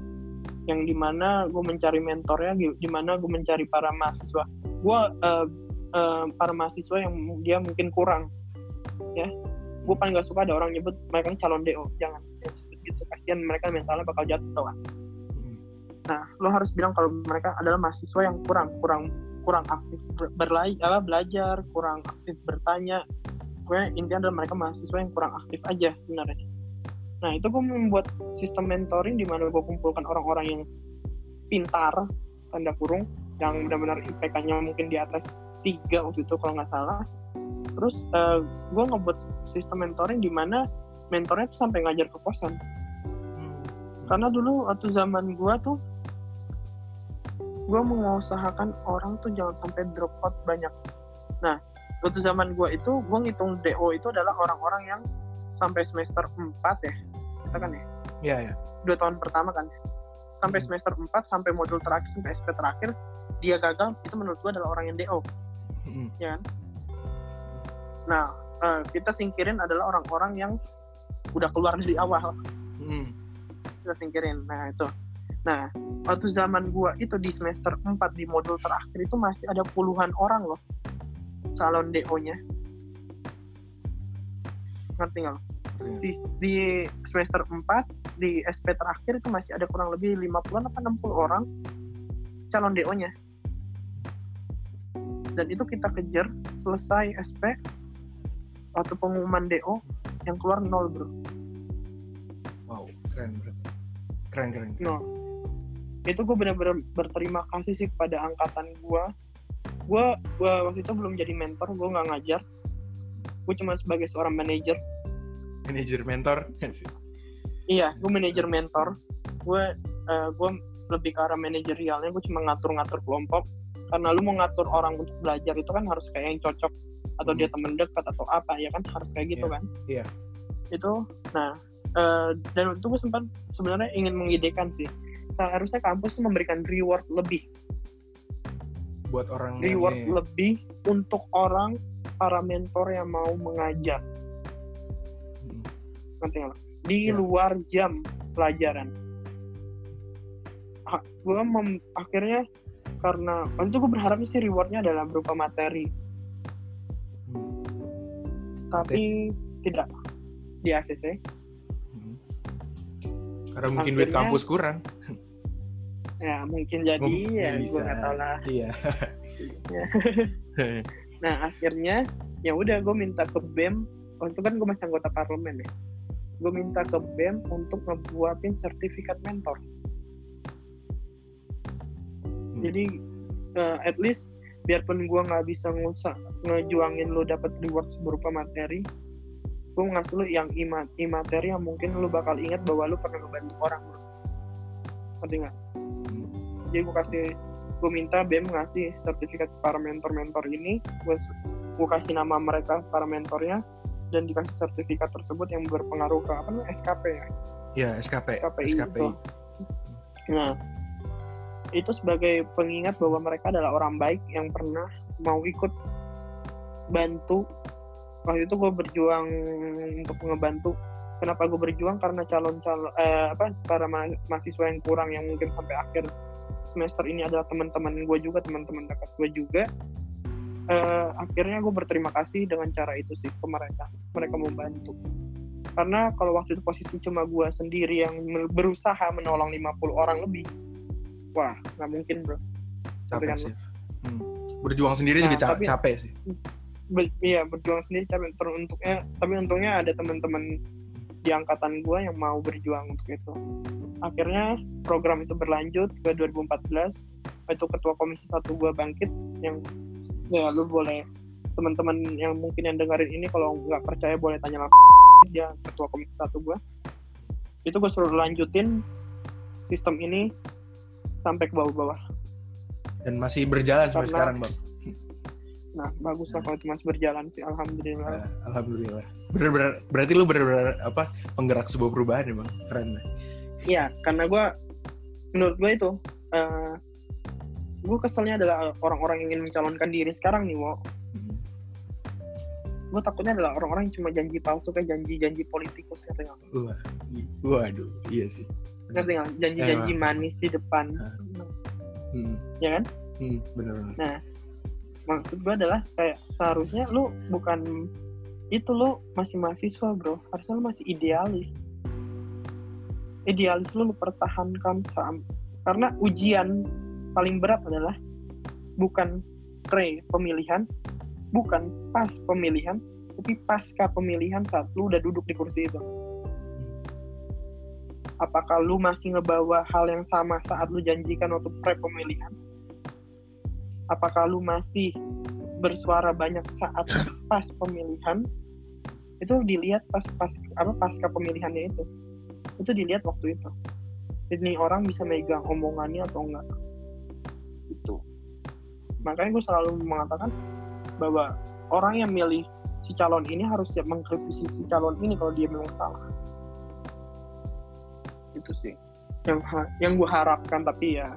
yang di mana gue mencari mentornya di- di mana gue mencari para mahasiswa. Gue eh, eh, para mahasiswa yang dia mungkin kurang ya gue paling gak suka ada orang nyebut mereka calon do jangan sebut gitu kasihan mereka mentalnya bakal jatuh kan. Nah, lo harus bilang kalau mereka adalah mahasiswa yang kurang kurang kurang aktif ber- berlai apa belajar, kurang aktif bertanya. Pokoknya intinya adalah mereka mahasiswa yang kurang aktif aja sebenarnya. Nah, itu gue membuat sistem mentoring di mana gue kumpulkan orang-orang yang pintar, tanda kurung, yang benar-benar IPK-nya mungkin di atas tiga waktu itu kalau nggak salah. Terus gue ngebuat sistem mentoring di mana mentornya tuh sampai ngajar ke kosan Hmm. karena dulu waktu zaman gua tuh gua mengusahakan orang tuh jangan sampai drop out banyak nah waktu zaman gua itu gua ngitung DO itu adalah orang-orang yang sampai semester 4 ya kita kan ya Iya ya. dua tahun pertama kan sampai Hmm. semester 4 sampai modul terakhir sampai SP terakhir dia gagal itu menurut gua adalah orang yang DO Hmm. ya kan nah eh, kita singkirin adalah orang-orang yang udah keluar dari awal Hmm. kita singkirin nah itu nah waktu zaman gua itu di semester 4 di modul terakhir itu masih ada puluhan orang loh calon DO nya ngerti nggak lo? Keren. di, semester 4 di SP terakhir itu masih ada kurang lebih 50 apa 60 orang calon DO nya dan itu kita kejar selesai SP waktu pengumuman DO yang keluar nol bro Wow, keren berarti. Keren keren. No. Itu gue benar-benar berterima kasih sih kepada angkatan gue. Gue gua waktu itu belum jadi mentor, gue nggak ngajar. Gue cuma sebagai seorang manajer. Manajer mentor sih. Iya, gue manajer mentor. Gue eh, gue lebih ke arah manajerialnya. Gue cuma ngatur-ngatur kelompok. Karena lu mau ngatur orang untuk belajar itu kan harus kayak yang cocok atau Hmm. dia temen dekat atau apa ya kan harus kayak gitu Iya, kan. iya. Itu, nah eh, dan itu gue sempat sebenarnya ingin mengidekan sih. Seharusnya kampus tuh memberikan reward lebih buat orang reward ini. lebih untuk orang para mentor yang mau mengajar Hmm. nanti nggak di Ya. luar jam pelajaran gue akhirnya karena waktu itu gue berharap sih rewardnya adalah berupa materi Hmm. tapi tidak di ACC Hmm. Karena mungkin duit kampus kurang. ya mungkin jadi Mungkin ya gue nggak tahu lah Iya. Ya. nah akhirnya ya udah gue minta ke BEM waktu itu kan gue masih anggota parlemen ya gue minta ke BEM untuk ngebuatin sertifikat mentor Hmm. Jadi eh, at least biarpun gue nggak bisa ngusa ngejuangin lo dapet reward berupa materi gue ngasih lo yang ima imateri yang mungkin lo bakal ingat bahwa lo pernah ngebantu orang bro ngerti nggak jadi gue kasih gue minta BEM ngasih sertifikat para mentor-mentor ini gue gue kasih nama mereka para mentornya dan dikasih sertifikat tersebut yang berpengaruh ke apa namanya SKP ya ya SKP SKPI, SKPI. itu. Nah, itu sebagai pengingat bahwa mereka adalah orang baik yang pernah mau ikut bantu. Waktu itu gue berjuang untuk ngebantu. Kenapa gue berjuang? Karena calon-calon eh, apa para ma- mahasiswa yang kurang yang mungkin sampai akhir semester ini adalah teman-teman gue juga, teman-teman dekat gue juga. Eh, akhirnya gue berterima kasih dengan cara itu sih ke mereka. Mereka mau bantu karena kalau waktu itu posisi cuma gue sendiri yang berusaha menolong 50 orang lebih wah nggak mungkin bro. Capek sih. Hmm. berjuang sendiri Nah, juga ca- tapi- capek sih. Be- iya berjuang sendiri tapi ter- untungnya tapi untungnya ada teman-teman di angkatan gue yang mau berjuang untuk itu. Akhirnya program itu berlanjut ke 2014 itu ketua komisi satu gue bangkit yang ya lu boleh teman-teman yang mungkin yang dengerin ini kalau nggak percaya boleh tanya langsung. Dia ketua komisi satu gue itu gue suruh lanjutin sistem ini sampai ke bawah-bawah. Dan masih berjalan sampai sekarang bang? Nah bagus lah kalau itu masih berjalan sih alhamdulillah. Nah, alhamdulillah. Bener-bener berarti lu bener-bener apa penggerak sebuah perubahan ya bang? Keren. Iya, karena gue menurut gue itu gue keselnya adalah orang-orang yang ingin mencalonkan diri sekarang nih, mau Hmm. gue takutnya adalah orang-orang yang cuma janji palsu kayak janji-janji politikus ngerti nggak? Wah, waduh, iya sih. Ngerti nggak? Janji-janji Emang. manis di depan, Hmm, ya kan? hmm, bener-bener. Maksud gue adalah kayak seharusnya lu bukan itu lu masih mahasiswa bro, harusnya lu masih idealis. Idealis lu, lu pertahankan sam karena ujian paling berat adalah bukan pre pemilihan, bukan pas pemilihan, tapi pasca pemilihan saat lu udah duduk di kursi itu. Apakah lu masih ngebawa hal yang sama saat lu janjikan waktu pre pemilihan? Apakah lu masih bersuara banyak saat pas pemilihan? Itu dilihat pas pas apa pasca pemilihannya itu. Itu dilihat waktu itu. Ini orang bisa megang omongannya atau enggak. Itu. Makanya gue selalu mengatakan bahwa orang yang milih si calon ini harus siap mengkritisi si calon ini kalau dia memang salah. Itu sih yang yang gue harapkan tapi ya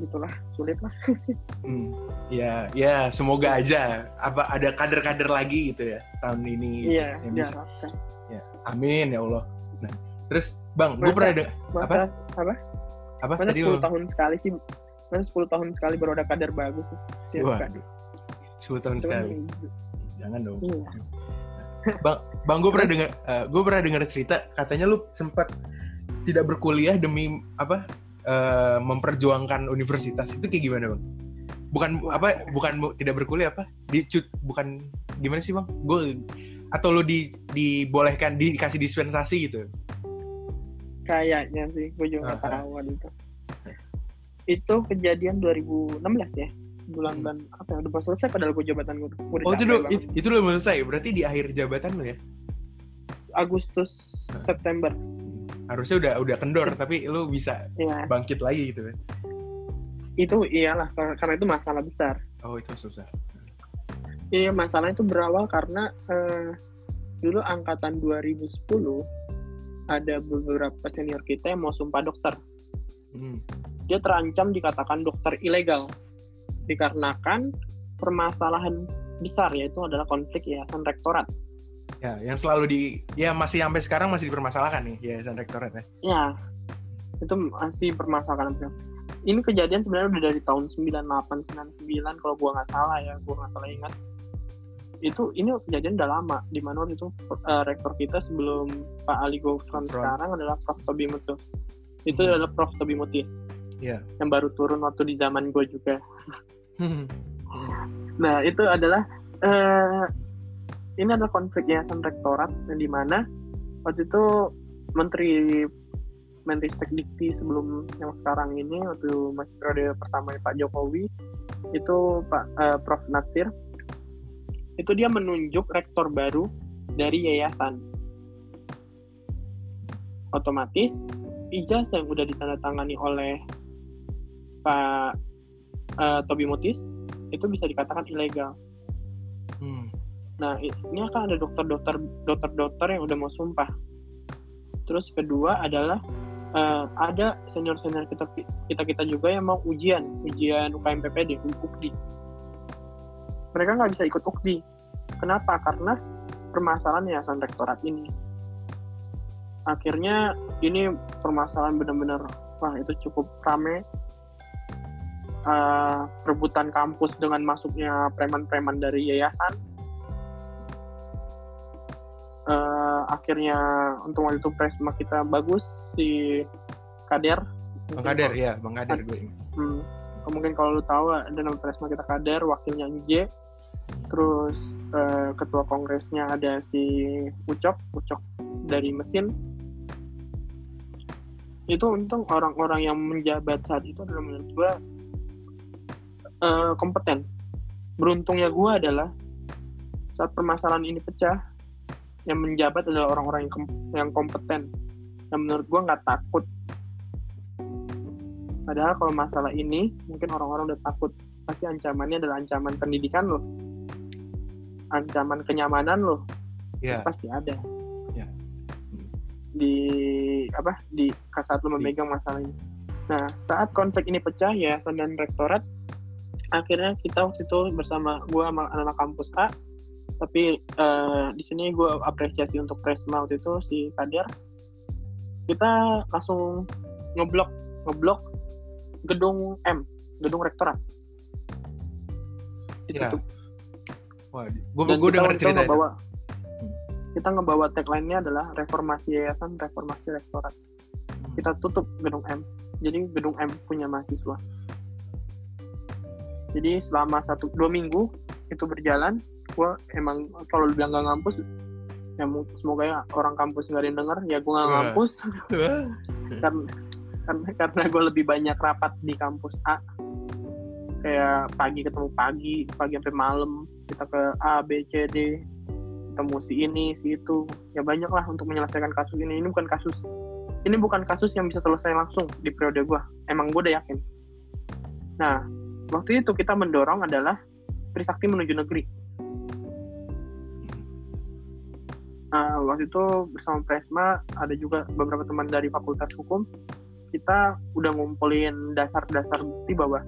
itulah sulit lah. Hmm. Ya, ya semoga aja apa ada kader-kader lagi gitu ya tahun ini gitu, Iya, yang bisa. diharapkan. Amin ya Allah. Nah, terus Bang, gue pernah ada Masa apa? apa Masa tadi 10 lu? tahun sekali sih? Masa 10 tahun sekali baru ada kader bagus sih? Ya, Wah, kan? 10 tahun Cuman, sekali. Jangan dong. Iya. Bang, gue pernah dengar gue pernah dengar cerita katanya lu sempat tidak berkuliah demi apa eh, memperjuangkan universitas. Itu kayak gimana, Bang? Bukan apa bukan bu- tidak berkuliah apa? Dicut bukan gimana sih, Bang? Gue atau lu di dibolehkan dikasih dispensasi gitu. Kayaknya sih, gue juga nggak Ah, ah. tahu itu. Itu kejadian 2016 ya, bulan Hmm. bulan apa ya? Udah mau selesai padahal gue jabatan gue. Udah Oh, itu dulu banget. itu, belum selesai. Berarti di akhir jabatan lu ya. Agustus Ah. September. Harusnya udah udah kendor tapi lu bisa Ya, bangkit lagi gitu kan. itu iyalah kar- karena itu masalah besar. Oh, itu susah. Iya, masalah itu berawal karena eh, dulu angkatan 2010 ada beberapa senior kita yang mau sumpah dokter. Hmm. dia terancam dikatakan dokter ilegal dikarenakan permasalahan besar yaitu adalah konflik yayasan rektorat. Ya, yang selalu di ya masih sampai sekarang masih dipermasalahkan nih yayasan rektorat ya. Ya, itu masih permasalahan. Ini kejadian sebenarnya udah dari tahun 98 99 kalau gua nggak salah ya, gua nggak salah ingat. Itu ini kejadian udah lama di mana waktu itu eh, rektor kita sebelum Pak Ali Gofron sekarang adalah Prof Tobi Mutus. Itu Hmm. adalah Prof Tobi Mutis. Iya. Yang baru turun waktu di zaman gue juga. Nah, itu adalah eh ini adalah konflik yayasan rektorat di mana waktu itu Menteri Menristek Dikti sebelum yang sekarang ini waktu masih periode pertama Pak Jokowi itu Pak eh, Prof. Natsir itu dia menunjuk rektor baru dari yayasan. Otomatis ijazah yang udah ditandatangani oleh Pak uh, Tobi Mutis itu bisa dikatakan ilegal. Hmm. Nah, ini akan ada dokter-dokter dokter-dokter yang udah mau sumpah. Terus kedua adalah uh, ada senior-senior kita kita kita juga yang mau ujian, ujian UKMPPD, UKDI. Mereka nggak bisa ikut UKDI. Kenapa? Karena permasalahan yayasan rektorat ini. Akhirnya ini permasalahan benar-benar wah itu cukup rame uh, rebutan kampus dengan masuknya preman-preman dari yayasan. Uh, akhirnya untuk waktu itu presma kita bagus si Kader. Bang Kader ya, Bang Kader gue ini. Hmm, mungkin kalau lu tahu ada nama presma kita Kader, wakilnya J. Terus uh, ketua kongresnya ada si Ucok, Ucok dari mesin. Itu untung orang-orang yang menjabat saat itu adalah menurut gue uh, kompeten. Beruntungnya gue adalah saat permasalahan ini pecah, yang menjabat adalah orang-orang yang, kom yang kompeten. Yang menurut gue nggak takut. Padahal kalau masalah ini, mungkin orang-orang udah takut. Pasti ancamannya adalah ancaman pendidikan loh. Ancaman kenyamanan loh. Yeah. Pasti ada. Yeah. Di apa? Di saat lo memegang masalah ini. Nah, saat konflik ini pecah ya, dan rektorat akhirnya kita waktu itu bersama gue sama anak-anak kampus A tapi uh, di sini gue apresiasi untuk Presma waktu itu si Kadir kita langsung ngeblok ngeblok gedung M gedung rektorat ya. Wah, gue gue dengar cerita ngebawa, itu. Hmm. Kita ngebawa tagline-nya adalah reformasi yayasan, reformasi rektorat. Hmm. Kita tutup gedung M. Jadi gedung M punya mahasiswa jadi selama satu dua minggu itu berjalan gue emang kalau bilang gak ngampus ya semoga ya orang kampus nggak ada yang denger ya gue nggak ngampus. Karena karena karena gue lebih banyak rapat di kampus A. Kayak pagi ketemu pagi pagi sampai malam kita ke A B C D ketemu si ini si itu. Ya banyak lah untuk menyelesaikan kasus ini. Ini bukan kasus ini bukan kasus yang bisa selesai langsung di periode gue emang gue udah yakin. Nah waktu itu kita mendorong adalah Trisakti menuju negeri. Uh, waktu itu bersama Presma ada juga beberapa teman dari Fakultas Hukum kita udah ngumpulin dasar-dasar bukti bahwa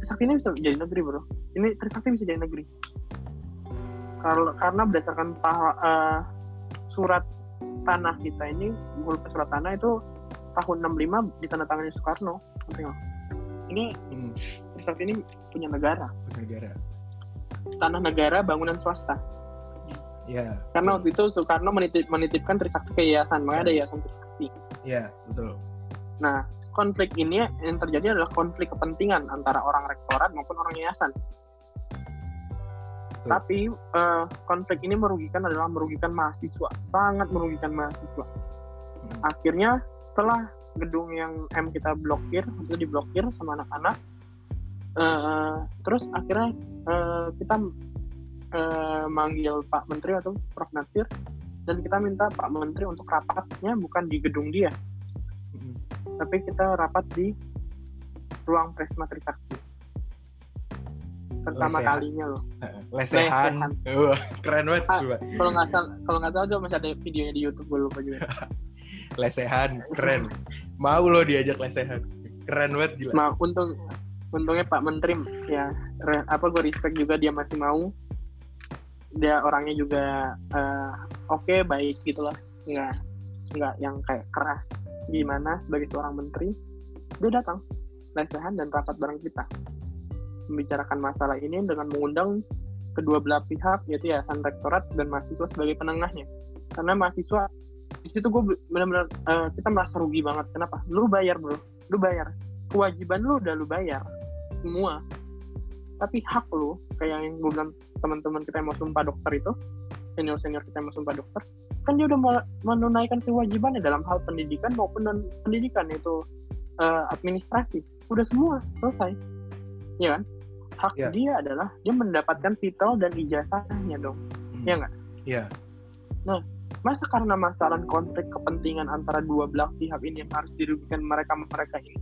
Trisakti ini bisa jadi negeri bro ini Trisakti bisa jadi negeri karena karena berdasarkan uh, surat tanah kita ini surat tanah itu tahun 65 ditandatangani Soekarno ini hmm. Trisakti ini punya negara. Negara. Tanah negara bangunan swasta. Ya. Karena waktu itu Soekarno menitip, menitipkan Trisakti ke yayasan, makanya ya. ada yayasan Trisakti. Iya, betul. Nah, konflik ini yang terjadi adalah konflik kepentingan antara orang rektorat maupun orang yayasan. Betul. Tapi uh, konflik ini merugikan adalah merugikan mahasiswa, sangat merugikan mahasiswa. Hmm. Akhirnya setelah gedung yang M kita blokir itu diblokir sama anak-anak uh, terus akhirnya uh, kita uh, manggil Pak Menteri atau Prof. Nasir dan kita minta Pak Menteri untuk rapatnya bukan di gedung dia hmm. tapi kita rapat di ruang Presma Trisakti. Pertama lesehan. kalinya loh. Lesehan, lesehan. Uh, keren banget ah, kalau nggak salah kalau nggak salah masih ada videonya di YouTube gue lupa juga. Lesehan keren. Mau lo diajak lesehan. Keren banget gila. Mau untung untungnya Pak Menteri ya apa gue respect juga dia masih mau. Dia orangnya juga uh, oke okay, baik gitulah nggak nggak yang kayak keras. Gimana sebagai seorang menteri dia datang lesehan dan rapat bareng kita. Membicarakan masalah ini dengan mengundang kedua belah pihak yaitu yayasan rektorat dan mahasiswa sebagai penengahnya. Karena mahasiswa di situ gue benar-benar uh, kita merasa rugi banget. Kenapa? Lu bayar bro. Lu bayar. Kewajiban lu udah lu bayar semua. Tapi hak lu kayak yang gue bilang teman-teman kita yang mau sumpah dokter itu senior senior kita yang mau sumpah dokter kan dia udah menunaikan kewajibannya dalam hal pendidikan maupun non pendidikan itu uh, administrasi. Udah semua selesai. Ya kan? Hak yeah. dia adalah dia mendapatkan titel dan ijazahnya dong. Hmm. ya nggak? Iya. Yeah. nah masa karena masalah konflik kepentingan antara dua belah pihak ini yang harus dirugikan mereka mereka ini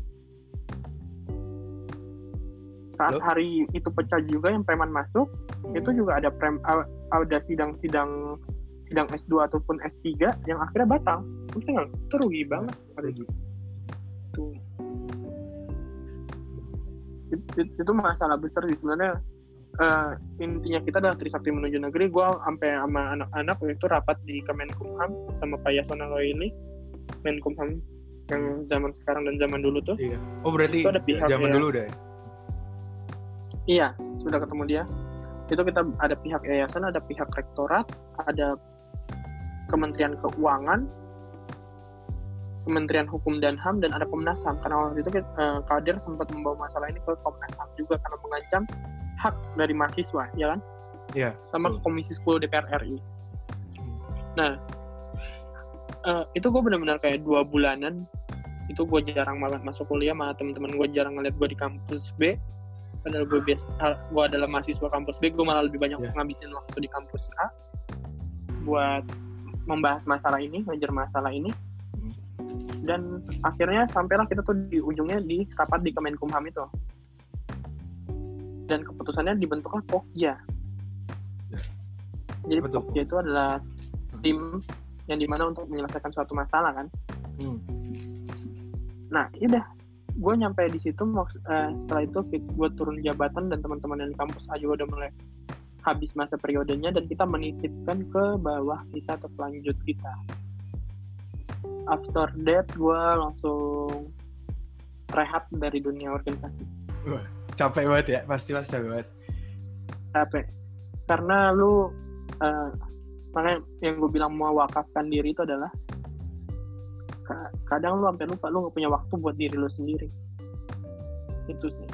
saat Loh? hari itu pecah juga yang preman masuk itu juga ada prem ada sidang-sidang sidang S2 ataupun S3 yang akhirnya batal itu nggak itu rugi banget pada Rugi. itu It- itu masalah besar sih sebenarnya eh, intinya kita adalah Trisakti menuju negeri gue sampai sama anak-anak itu rapat di Kemenkumham sama Pak Yasona ini Menkumham yang zaman sekarang dan zaman dulu tuh Iya. Oh berarti Itu ada pihak zaman ya. dulu ya? Iya, sudah ketemu dia. Itu kita ada pihak yayasan, ada pihak rektorat, ada Kementerian Keuangan, Kementerian Hukum dan HAM, dan ada Komnas HAM. Karena waktu itu eh, Kadir sempat membawa masalah ini ke Komnas HAM juga karena mengancam hak dari mahasiswa, ya kan? Iya. Sama betul. Komisi 10 DPR RI. Nah, eh, itu gue benar-benar kayak dua bulanan itu gue jarang malah masuk kuliah malah teman-teman gue jarang ngeliat gue di kampus B padahal gue biasa gue adalah mahasiswa kampus B gue malah lebih banyak Yeah. ngabisin waktu di kampus A buat membahas masalah ini ngajar masalah ini Hmm. dan akhirnya sampailah kita tuh di ujungnya di rapat di Kemenkumham itu dan keputusannya dibentuklah Pokja Ya. jadi Betul. Pokja itu adalah tim yang di mana untuk menyelesaikan suatu masalah kan Hmm. nah udah gue nyampe di situ eh, setelah itu fix gue turun jabatan dan teman-teman di kampus A juga udah mulai habis masa periodenya dan kita menitipkan ke bawah kita atau pelanjut kita. After that gue langsung rehat dari dunia organisasi. Capek banget ya, pasti pasti capek banget. capek. Karena lu eh, makanya yang gue bilang mewakafkan diri itu adalah kadang lu sampai lupa lu nggak punya waktu buat diri lu sendiri itu sih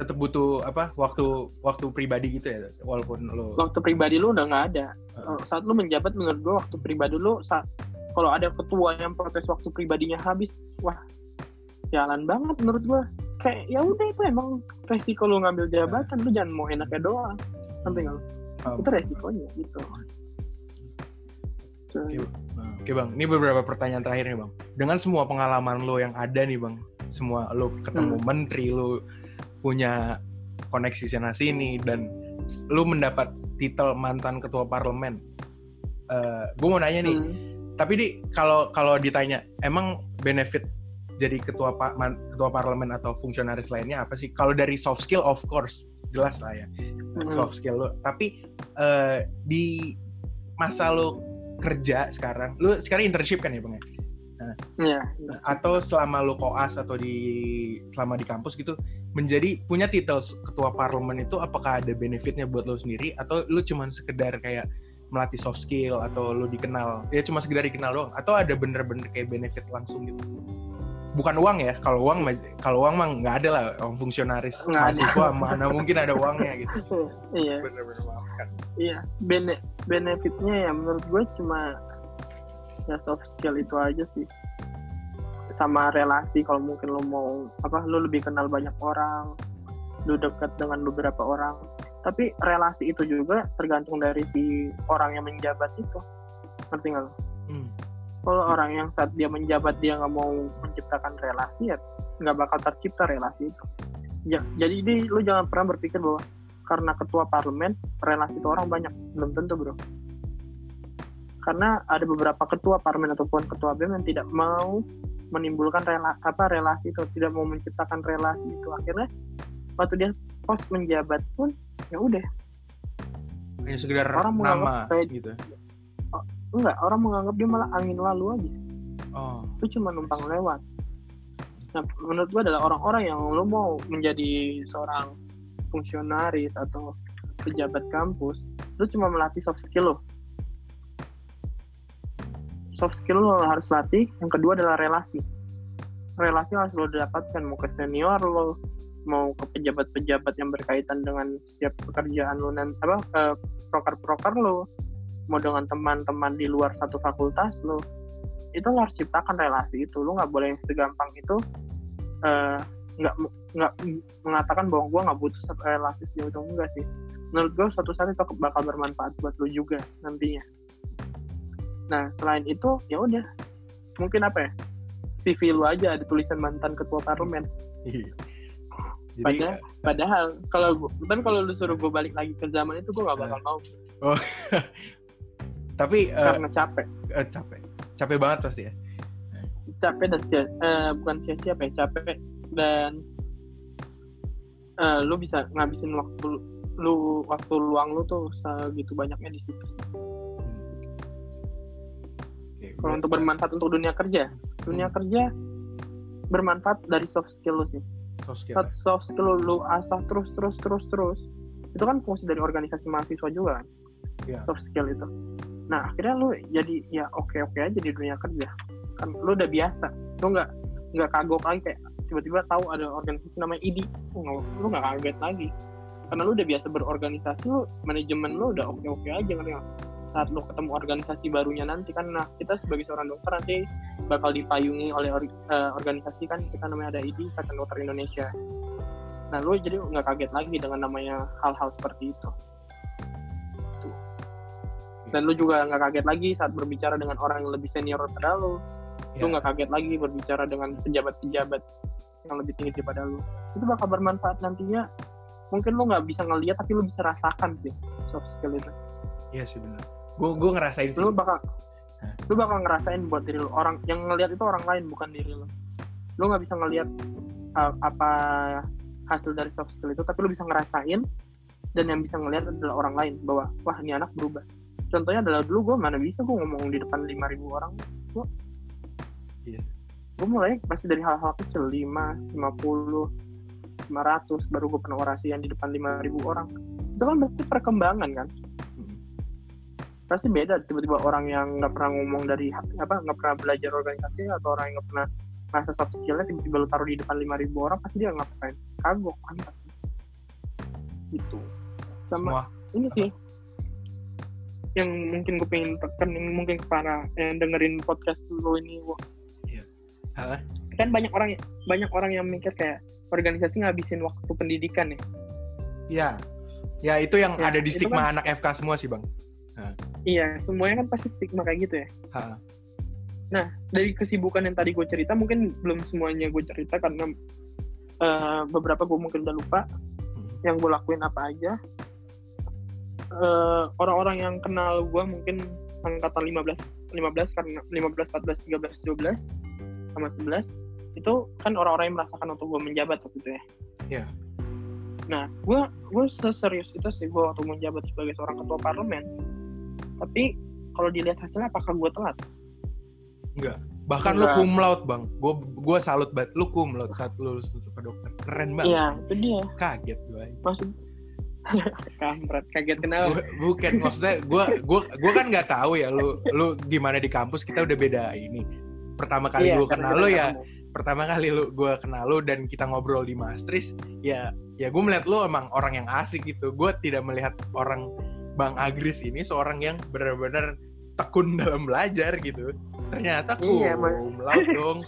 Tetap butuh apa? Waktu waktu pribadi gitu ya, walaupun lo. waktu pribadi lu udah nggak ada. Eh, saat lu menjabat menurut gue waktu pribadi lu saat kalau ada ketua yang protes waktu pribadinya habis wah jalan banget menurut gue kayak ya udah itu emang resiko lu ngambil jabatan lu jangan mau enaknya doang nanti nggak lu? Um, itu resikonya gitu So, Oke, Oke bang, ini beberapa pertanyaan terakhir nih bang. Dengan semua pengalaman lo yang ada nih bang, semua lo ketemu Hmm. menteri, lo punya koneksi sana sini dan lo mendapat titel mantan ketua parlemen. gue mau nanya nih, hmm. tapi di kalau kalau ditanya, emang benefit jadi ketua pa- man- ketua parlemen atau fungsionaris lainnya apa sih? Kalau dari soft skill, of course, jelas lah ya Hmm. soft skill lo. Tapi eh, di masa lo kerja sekarang, lo sekarang internship kan ya bang ya? Iya, Atau selama lo koas atau di selama di kampus gitu, menjadi punya titel ketua parlemen itu apakah ada benefitnya buat lo sendiri? Atau lo cuman sekedar kayak melatih soft skill atau lo dikenal ya cuma sekedar dikenal doang? Atau ada bener-bener kayak benefit langsung gitu bukan uang ya kalau uang kalau uang mah nggak ada lah orang fungsionaris Nggak ada. mahasiswa mana mungkin ada uangnya gitu iya, bener-bener maafkan iya. Bene benefitnya ya menurut gue cuma ya soft skill itu aja sih. Sama relasi kalau mungkin lo mau apa, lo lebih kenal banyak orang, lo dekat dengan beberapa orang. Tapi relasi itu juga tergantung dari si orang yang menjabat itu. Ngerti nggak lo? Hmm. Kalau orang yang saat dia menjabat dia nggak mau menciptakan relasi ya nggak bakal tercipta relasi itu. Ja- jadi di, lu jangan pernah berpikir bahwa karena ketua parlemen relasi itu orang banyak belum tentu bro. Karena ada beberapa ketua parlemen ataupun ketua BEM yang tidak mau menimbulkan rela, apa relasi itu, tidak mau menciptakan relasi itu. Akhirnya waktu dia pos menjabat pun ya udah hanya sekedar Orang nama kayak- gitu enggak orang menganggap dia malah angin lalu aja. oh itu cuma numpang lewat. Nah, menurut gua adalah orang-orang yang lo mau menjadi seorang fungsionaris atau pejabat kampus, lo cuma melatih soft skill lo. Soft skill lo harus latih. Yang kedua adalah relasi. Relasi harus lo dapatkan mau ke senior lo, mau ke pejabat-pejabat yang berkaitan dengan setiap pekerjaan lo dan apa eh, proker-proker lo, mau dengan teman-teman di luar satu fakultas lo, itu lo harus ciptakan relasi itu. Lo nggak boleh segampang itu eh, nggak nggak mengatakan bahwa gue nggak butuh satu relasi sejauh itu enggak sih. Menurut gue suatu saat itu bakal bermanfaat buat lo juga nantinya. Nah selain itu ya udah. Mungkin apa ya? CV lu aja ada tulisan mantan ketua parlemen. Iya. Jadi padahal padahal kalau tapi kalau lu suruh gue balik lagi ke zaman itu gue gak bakal mau tapi eh, karena capek eh, capek. Capek banget pasti ya. capek dan sia eh, bukan sia-sia apa ya capek dan eh, lu bisa ngabisin waktu lu waktu luang lu tuh segitu banyaknya di situ. Oke, kalau untuk bermanfaat untuk dunia kerja dunia Hmm. kerja bermanfaat dari soft skill lu sih soft skill. Saat soft skill lu, lu asah terus terus terus terus itu kan fungsi dari organisasi mahasiswa juga kan Iya. soft skill itu nah akhirnya lu jadi ya oke oke aja di dunia kerja. Kan lu udah biasa. Lu nggak nggak kagok lagi kayak tiba-tiba tahu ada organisasi namanya ID lu nggak kaget lagi. Karena lu udah biasa berorganisasi lu manajemen lu udah oke oke aja nggak? saat lu ketemu organisasi barunya nanti kan nah kita sebagai seorang dokter nanti bakal dipayungi oleh or- eh, organisasi kan kita namanya ada ID Ikatan Dokter Indonesia. Nah lu jadi nggak kaget lagi dengan namanya hal-hal seperti itu. Dan lu juga nggak kaget lagi saat berbicara dengan orang yang lebih senior daripada lu Ya. lu nggak kaget lagi berbicara dengan pejabat-pejabat yang lebih tinggi daripada lu itu bakal bermanfaat nantinya mungkin lu nggak bisa ngeliat tapi lu bisa rasakan sih soft skill itu Iya sih benar. Gue gue ngerasain sih. lu bakal Hah? lu bakal ngerasain buat diri lu orang yang ngelihat itu orang lain bukan diri lu lu nggak bisa ngelihat uh, apa hasil dari soft skill itu tapi lu bisa ngerasain dan yang bisa ngelihat adalah orang lain bahwa wah ini anak berubah contohnya adalah dulu gue mana bisa gue ngomong di depan 5000 orang. Gue Iya. gue mulai pasti dari hal-hal kecil 5, 50, 500 baru gue pernah orasian di depan 5000 orang. Itu kan berarti perkembangan kan? Pasti beda tiba-tiba orang yang nggak pernah ngomong dari apa nggak pernah belajar organisasi atau orang yang nggak pernah ngasah soft skillnya tiba-tiba lu taruh di depan 5000 orang pasti dia ngapain? Kagok kan pasti gitu. Sama Semua. ini sih yang mungkin gue pengen tekan mungkin ke para yang dengerin podcast lu ini Wo. Hah? kan banyak orang banyak orang yang mikir kayak organisasi ngabisin waktu pendidikan ya Ya. Ya itu yang Ya, ada di stigma kan- anak FK semua sih bang. iya semuanya kan pasti stigma kayak gitu ya Ha. Nah, dari kesibukan yang tadi gue cerita, mungkin belum semuanya gue cerita karena eh, beberapa gue mungkin udah lupa Hmm. yang gue lakuin apa aja. Eh, orang-orang yang kenal gue mungkin angkatan 15, 15 karena 15, 14, 13, 12 sama 11 itu kan orang-orang yang merasakan waktu gue menjabat waktu itu ya. Iya. Nah, gue gue seserius itu sih gue waktu menjabat sebagai seorang ketua parlemen. Tapi kalau dilihat hasilnya apakah gue telat? Bahkan lu Enggak. cum laude bang. Gue gue salut banget. Lu cum laude saat lulus untuk ke dokter. Keren banget. Iya, itu dia. Kaget gue. maksud kampret kaget kenapa Bu- bukan maksudnya gue gue gue kan nggak tahu ya lu lu gimana di kampus kita udah beda ini. Pertama kali Iya, gue kenal lu ya ketemu. pertama kali lu gue kenal lu dan kita ngobrol di Mastris ya ya gue melihat lu emang orang yang asik gitu. Gue tidak melihat orang Bang Agris ini seorang yang benar-benar tekun dalam belajar gitu. Ternyata cum Iya, laude dong.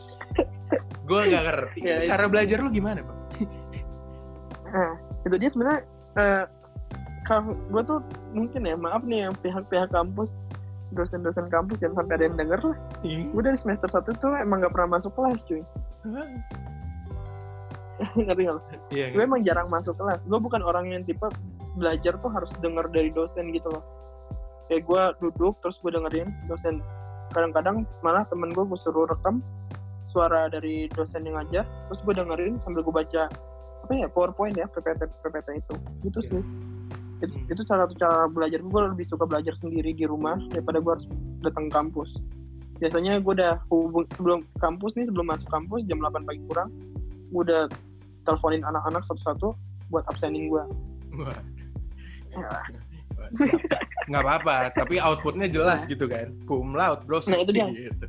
Gue nggak ngerti. Ya, cara belajar lu gimana bang? Nah itu dia sebenarnya eh, kalau gue tuh mungkin ya maaf nih yang pihak-pihak kampus dosen-dosen kampus jangan sampai ada yang denger lah. Gue dari semester satu tuh emang gak pernah masuk kelas cuy. Ngerti gak lo? iya gue emang jarang masuk kelas. Gue bukan orang yang tipe belajar tuh harus denger dari dosen gitu loh. Kayak gue duduk terus gue dengerin dosen. Kadang-kadang malah temen gue gue suruh rekam suara dari dosen yang ngajar terus gue dengerin sambil gue baca apa ya powerpoint ya ppt ppt itu gitu Oke. sih itu, Hmm. itu salah satu cara belajar gue lebih suka belajar sendiri di rumah daripada gue harus datang ke kampus biasanya gue udah hubung sebelum kampus nih sebelum masuk kampus jam 8 pagi kurang gue udah teleponin anak-anak satu-satu buat absenin gue. Siap. nggak apa-apa tapi outputnya jelas gitu kan cum laude bro Nah, itu dia. gitu.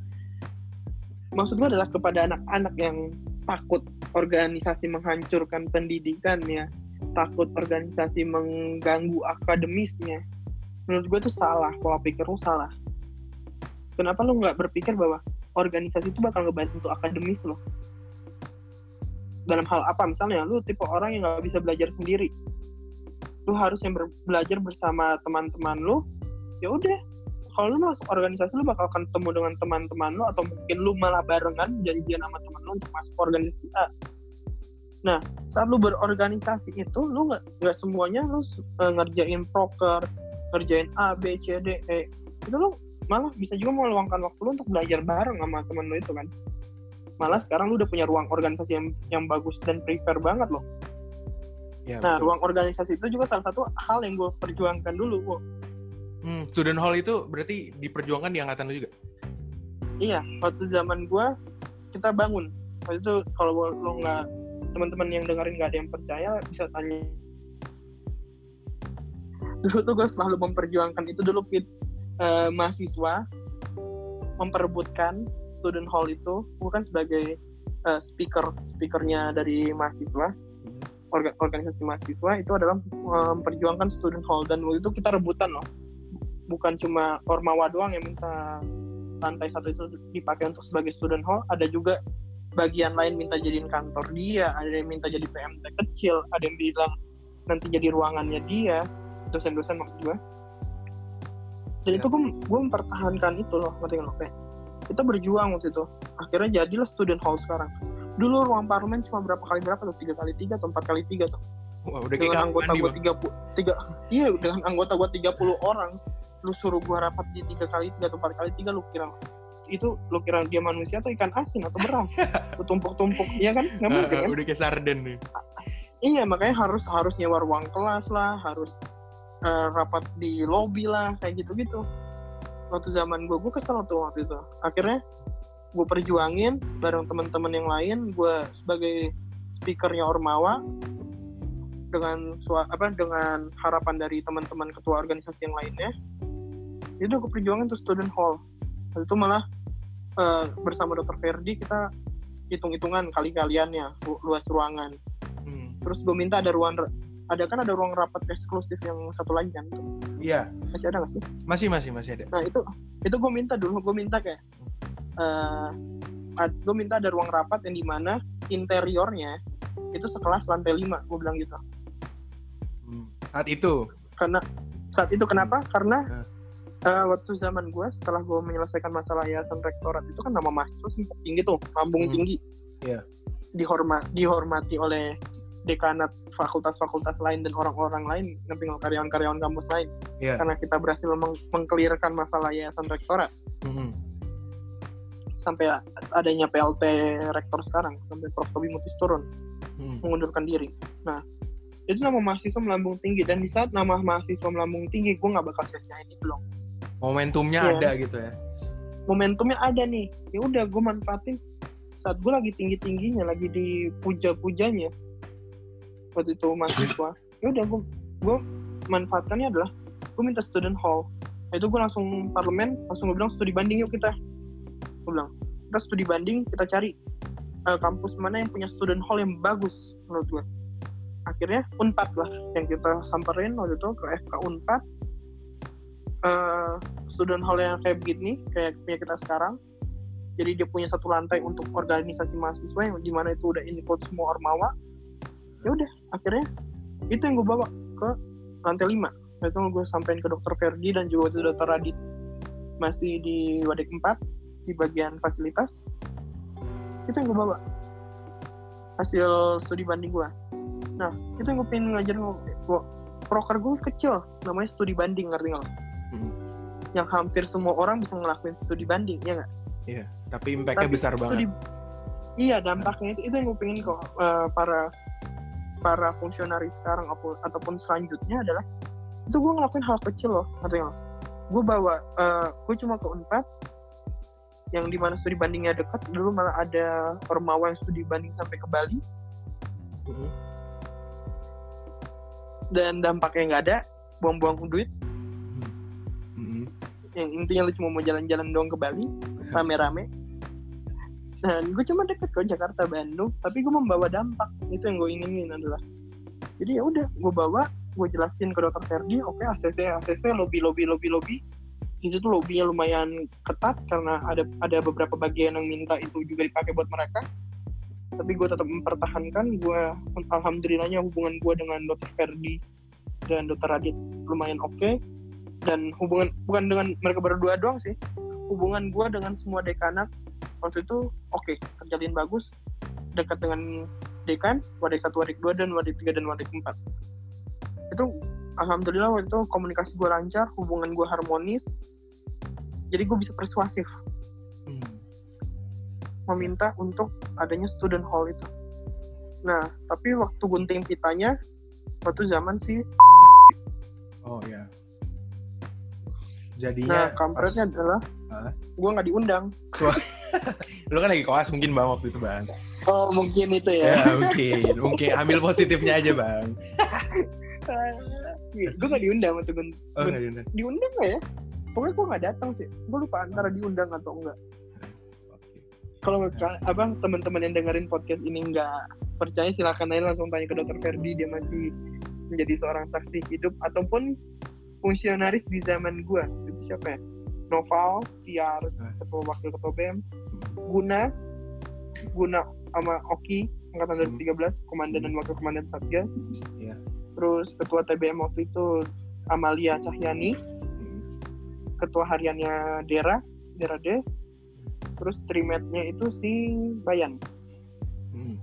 maksud gue adalah kepada anak-anak yang takut organisasi menghancurkan pendidikan ya. Takut organisasi mengganggu akademisnya. Menurut gue itu salah pola pikir lu salah. Kenapa lu nggak berpikir bahwa organisasi itu bakal ngebantu akademis lo? Dalam hal apa? Misalnya lu tipe orang yang nggak bisa belajar sendiri. Lu harus yang belajar bersama teman-teman lu ya udah kalau lu masuk organisasi lu bakal ketemu dengan teman-teman lu atau mungkin lu malah barengan janjian sama teman lu untuk masuk organisasi A nah saat lu berorganisasi itu lu nggak nggak semuanya lu uh, ngerjain proker ngerjain A B C D E itu lu malah bisa juga meluangkan waktu lu untuk belajar bareng sama temen lu itu kan malah sekarang lu udah punya ruang organisasi yang yang bagus dan prepare banget loh Ya, nah, betul. ruang organisasi itu juga salah satu hal yang gue perjuangkan dulu. Hmm, student hall itu berarti diperjuangkan di angkatan lu juga? Iya, waktu zaman gue kita bangun. Waktu itu kalau lo nggak teman-teman yang dengerin nggak ada yang percaya bisa tanya. Dulu tuh gue selalu memperjuangkan itu dulu Pit. Uh, mahasiswa memperebutkan student hall itu bukan sebagai uh, speaker speakernya dari mahasiswa orga, organisasi mahasiswa itu adalah memperjuangkan student hall dan waktu itu kita rebutan loh bukan cuma Ormawa doang yang minta lantai satu itu dipakai untuk sebagai student hall ada juga bagian lain minta jadiin kantor dia ada yang minta jadi PMT kecil ada yang bilang nanti jadi ruangannya dia dosen-dosen maksud gue dan ya. itu gue gue mempertahankan itu loh ngerti nggak kayak kita berjuang waktu itu. Akhirnya jadilah student hall sekarang. Dulu ruang parlemen cuma berapa kali berapa tuh? Tiga kali tiga atau empat kali tiga tuh? Wah, udah dengan anggota gue tiga puluh tiga iya dengan anggota gue tiga puluh orang lu suruh gua rapat di tiga kali tiga atau empat kali tiga lu kira itu lu kira dia manusia atau ikan asin atau beras? Lu tumpuk-tumpuk iya kan? Nggak mungkin kan? udah kayak sarden nih. Iya makanya harus harus nyewa ruang kelas lah harus uh, rapat di lobby lah kayak gitu-gitu. Waktu zaman gue gue kesel tuh waktu itu. Akhirnya gue perjuangin bareng teman-teman yang lain gue sebagai speakernya Ormawa dengan apa dengan harapan dari teman-teman ketua organisasi yang lainnya itu aku perjuangin tuh student hall. Lalu itu malah uh, bersama dokter Ferdi kita hitung-hitungan kali-kaliannya luas ruangan. Hmm. terus gue minta ada ruang ada kan ada ruang rapat eksklusif yang satu lagi kan? Iya. Masih ada nggak sih? Masih masih masih ada. Nah itu itu gue minta dulu gue minta kayak uh, eh, gue minta ada ruang rapat yang di mana interiornya itu sekelas lantai 5 gue bilang gitu. Hmm. saat itu? Karena saat itu kenapa? Karena uh uh, waktu zaman gue setelah gue menyelesaikan masalah yayasan rektorat itu kan nama mahasiswa sempat tinggi tuh lambung hmm. tinggi yeah. dihormat dihormati oleh dekanat fakultas-fakultas lain dan orang-orang lain ngeping karyawan-karyawan kampus lain yeah. karena kita berhasil meng mengkelirkan masalah yayasan rektorat -hmm. sampai adanya PLT rektor sekarang sampai Prof Tobi Mutis turun mm. mengundurkan diri nah itu nama mahasiswa melambung tinggi dan di saat nama mahasiswa melambung tinggi gue nggak bakal sia-siain itu loh momentumnya yeah. ada gitu ya? Momentumnya ada nih. Ya udah gue manfaatin. Saat gue lagi tinggi tingginya lagi di puja pujanya waktu itu mahasiswa ya udah gue gue manfaatkannya adalah gue minta student hall. Nah, itu gue langsung parlemen langsung gue bilang studi banding yuk kita. Gue bilang kita studi banding kita cari uh, kampus mana yang punya student hall yang bagus menurut gue akhirnya unpad lah yang kita samperin waktu itu ke FK unpad uh, student hall yang kayak begini kayak punya kita sekarang. Jadi dia punya satu lantai untuk organisasi mahasiswa yang di mana itu udah include semua ormawa. Ya udah akhirnya itu yang gue bawa ke lantai 5 nah, itu gue sampein ke dokter Ferdi dan juga itu dokter Radit. Masih di Wadik 4 di bagian fasilitas. Itu yang gue bawa. Hasil studi banding gue nah itu yang gue pengen ngajarin gue proker gue kecil namanya studi banding ngerti nggak hmm. yang hampir semua orang bisa ngelakuin studi banding ya nggak? Iya tapi impactnya tapi besar banget. iya dampaknya itu itu yang gue pengen kok uh, para para fungsionaris sekarang ataupun selanjutnya adalah itu gue ngelakuin hal kecil loh artinya gue bawa uh, gue cuma ke unpad yang di mana studi bandingnya dekat dulu malah ada ormawa yang studi banding sampai ke Bali. Mm-hmm. dan dampaknya nggak ada buang-buang duit yang intinya lu cuma mau jalan-jalan doang ke Bali rame-rame. Dan gue cuma deket ke Jakarta Bandung tapi gue membawa dampak. Itu yang gue inginin adalah. Jadi ya udah gue bawa gue jelasin ke dokter Ferdi oke okay, ACC ACC lobby lobby lobby lobby. Di situ lobbynya lumayan ketat karena ada ada beberapa bagian yang minta itu juga dipakai buat mereka. Tapi gue tetap mempertahankan gue alhamdulillahnya hubungan gue dengan dokter Ferdi dan dokter Radit lumayan oke. okay dan hubungan bukan dengan mereka berdua doang sih. Hubungan gue dengan semua dekanat waktu itu oke okay, terjalin bagus. Dekat dengan dekan wadik satu wadik dua dan wadik tiga dan wadik empat. Itu alhamdulillah waktu itu komunikasi gue lancar hubungan gue harmonis. Jadi gue bisa persuasif. Hmm. meminta untuk adanya student hall itu. Nah tapi waktu gunting pitanya waktu zaman si Oh ya. nah Jadinya kampretnya adalah Hah? gue nggak diundang pas- lu kan lagi koas mungkin bang waktu itu bang. oh mungkin itu Ya, mungkin, mungkin ambil positifnya aja bang. gue nggak diundang waktu gun- Oh nggak diundang. diundang nggak ya pokoknya gue nggak datang sih gue lupa antara diundang atau enggak Oke. kalau ka- apa teman-teman yang dengerin podcast ini nggak percaya silahkan aja langsung tanya ke dokter Ferdi dia masih menjadi seorang saksi hidup ataupun fungsionaris di zaman gua. Itu siapa ya? Noval Tiar ketua wakil ketua BEM Guna Guna sama Oki angkatan 2013 komandan dan wakil komandan Satgas. Iya. terus ketua TBM waktu itu Amalia Cahyani. Hmm. ketua hariannya Dera Dera Des. Terus trimetnya itu si Bayan. Hmm.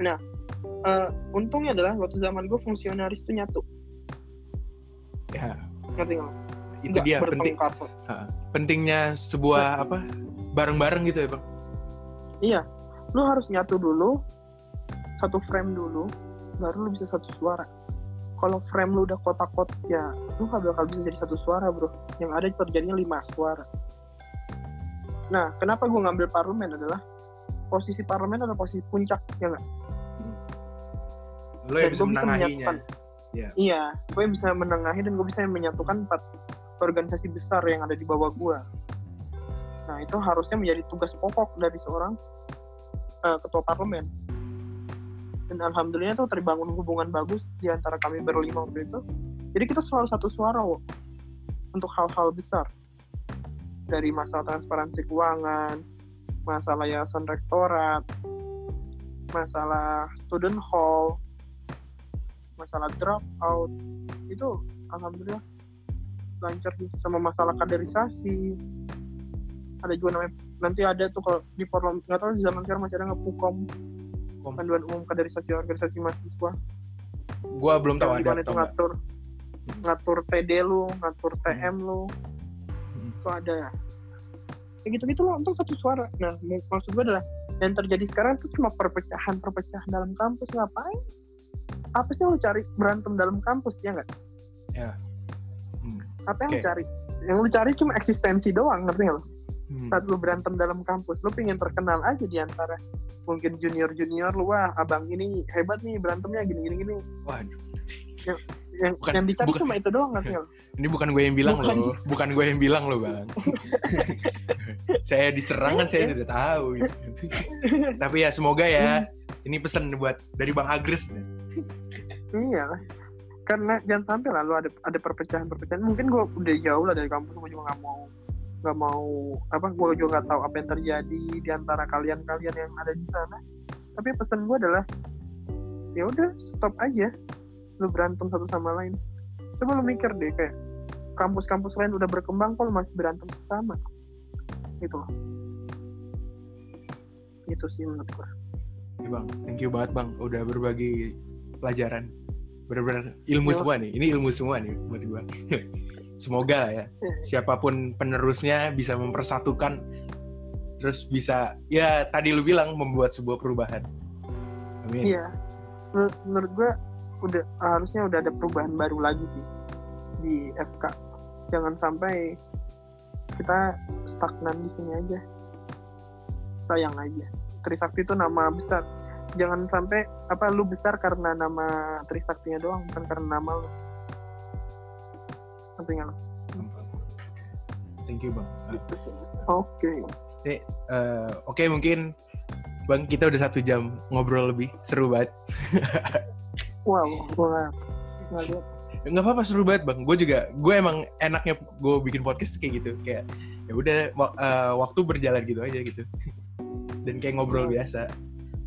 Eh, untungnya adalah waktu zaman gue fungsionaris itu nyatu Ya, ngerti nggak? itu Nggak dia penting bertengkar. pentingnya sebuah apa? Bareng-bareng gitu ya bang. iya. Lu harus nyatu dulu satu frame dulu baru lu bisa satu suara. Kalau frame lu udah kotak-kotak ya lu gak bakal bisa jadi satu suara bro. Yang ada terjadinya lima suara. Nah kenapa gue ngambil parlemen adalah posisi parlemen adalah posisi puncak ya nggak? Lo yang bisa menengahinya. menyatukan- Iya. Iya, gue bisa menengahi dan gue bisa menyatukan empat organisasi besar yang ada di bawah gue. Nah, itu harusnya menjadi tugas pokok dari seorang eh, ketua parlemen. Dan alhamdulillah tuh terbangun hubungan bagus di antara kami berlima waktu itu. Jadi kita selalu satu suara, wo, untuk hal-hal besar. Dari masalah transparansi keuangan, masalah yayasan rektorat, masalah student hall, masalah drop out itu alhamdulillah lancar sih sama masalah kaderisasi. Ada juga namanya nanti ada tuh kalau di forum nggak tahu di zaman sekarang masih ada nggak pukom. Kom. panduan umum kaderisasi organisasi mahasiswa. Gua belum tahu ada itu atau enggak. ngatur ngatur TD lu ngatur TM lu. Hmm. itu ada. Ya gitu gitu loh untuk satu suara. Nah mak- maksud gue adalah yang terjadi sekarang itu cuma perpecahan perpecahan dalam kampus. Ngapain apa sih yang lu cari berantem dalam kampus ya nggak Hmm. apa yang lu Oke. cari yang lu cari cuma eksistensi doang ngerti nggak lo Hmm. saat lu berantem dalam kampus lu pengen terkenal aja di antara mungkin junior junior lu wah abang ini hebat nih berantemnya gini gini gini Waduh, yang Bukan- yang dicari bukan- cuma itu doang ngerti nggak ini bukan gue yang bilang Bukan. loh, bukan gue yang bilang loh bang. saya diserang kan saya tidak tahu. Gitu. Tapi ya semoga ya ini pesan buat dari bang Agres. Iya. Karena jangan sampai lah lu ada ada perpecahan perpecahan mungkin gue udah jauh lah dari kampus gue juga nggak mau nggak mau apa gue juga nggak tahu apa yang terjadi di antara kalian kalian yang ada di sana. Tapi pesan gue adalah ya udah stop aja. Lu berantem satu sama lain. Coba lu mikir deh kayak kampus-kampus lain udah berkembang kok lu masih berantem sama gitu loh. Itu sih menurut gue Ya, bang, thank you banget bang, udah berbagi pelajaran. Bener-bener ilmu Yo. semua nih, ini ilmu semua nih buat gue. Semoga ya, siapa pun penerusnya bisa mempersatukan, terus bisa, ya tadi lu bilang membuat sebuah perubahan. Amin. Iya. Menur- Menurut gue udah harusnya udah ada perubahan baru lagi sih di FK. Jangan sampai kita stagnan di sini aja. Sayang aja. Trisakti itu nama besar. Jangan sampai apa lu besar karena nama Trisaktinya doang, bukan karena nama lu. Ngerti nggak? Thank you bang. Gitu sih. Oke. Eh, Oke mungkin bang kita udah satu jam ngobrol lebih, seru banget. Wow, gua nggak apa-apa seru banget bang gue juga gue emang enaknya gue bikin podcast kayak gitu kayak ya udah eh, waktu berjalan gitu aja gitu dan kayak ngobrol biasa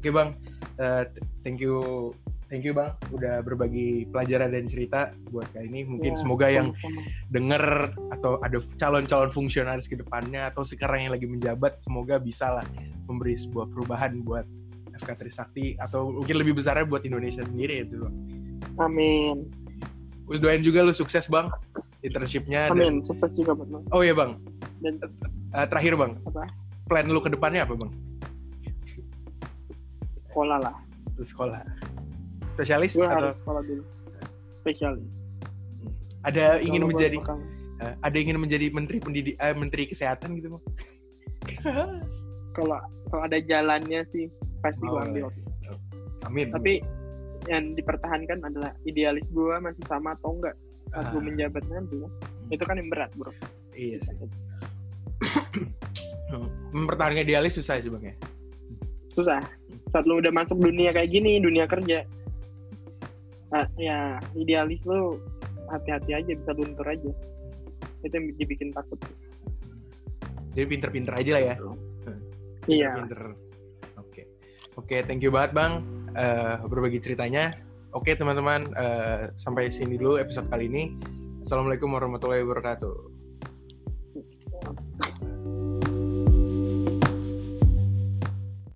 oke bang eh, t- thank you thank you bang udah berbagi pelajaran dan cerita buat kali ini mungkin Ya, semoga yang denger atau ada calon-calon fungsionaris ke depannya atau sekarang yang lagi menjabat semoga bisa lah memberi sebuah perubahan buat FK Trisakti atau mungkin lebih besarnya buat Indonesia sendiri itu bang. amin Terus doain juga lu sukses bang internshipnya. dan- amin sukses juga buat lo oh iya bang. dan Eh, terakhir bang. Apa? Plan lu ke depannya apa bang? Sekolah lah Di sekolah. Spesialis gue atau harus sekolah dulu spesialis ada ingin Kalau gua menjadi eh, ada ingin menjadi menteri pendidik eh, menteri kesehatan gitu bang? kalau kalau ada jalannya sih pasti gue Oh, ambil Amin. tapi yang dipertahankan adalah idealis gue masih sama atau enggak saat gue Ah. menjabat nanti ya. itu kan yang berat bro Iya sih. Mempertahankan idealis susah sih bang ya. susah saat lu udah masuk dunia kayak gini dunia kerja ah, ya idealis lu hati-hati aja bisa luntur aja itu yang dibikin takut Jadi pinter-pinter aja lah ya. iya Pinter. Oke. Oke, thank you banget Bang eh, berbagi ceritanya. Oke, teman-teman, eh, sampai sini dulu episode kali ini. Assalamualaikum warahmatullahi wabarakatuh.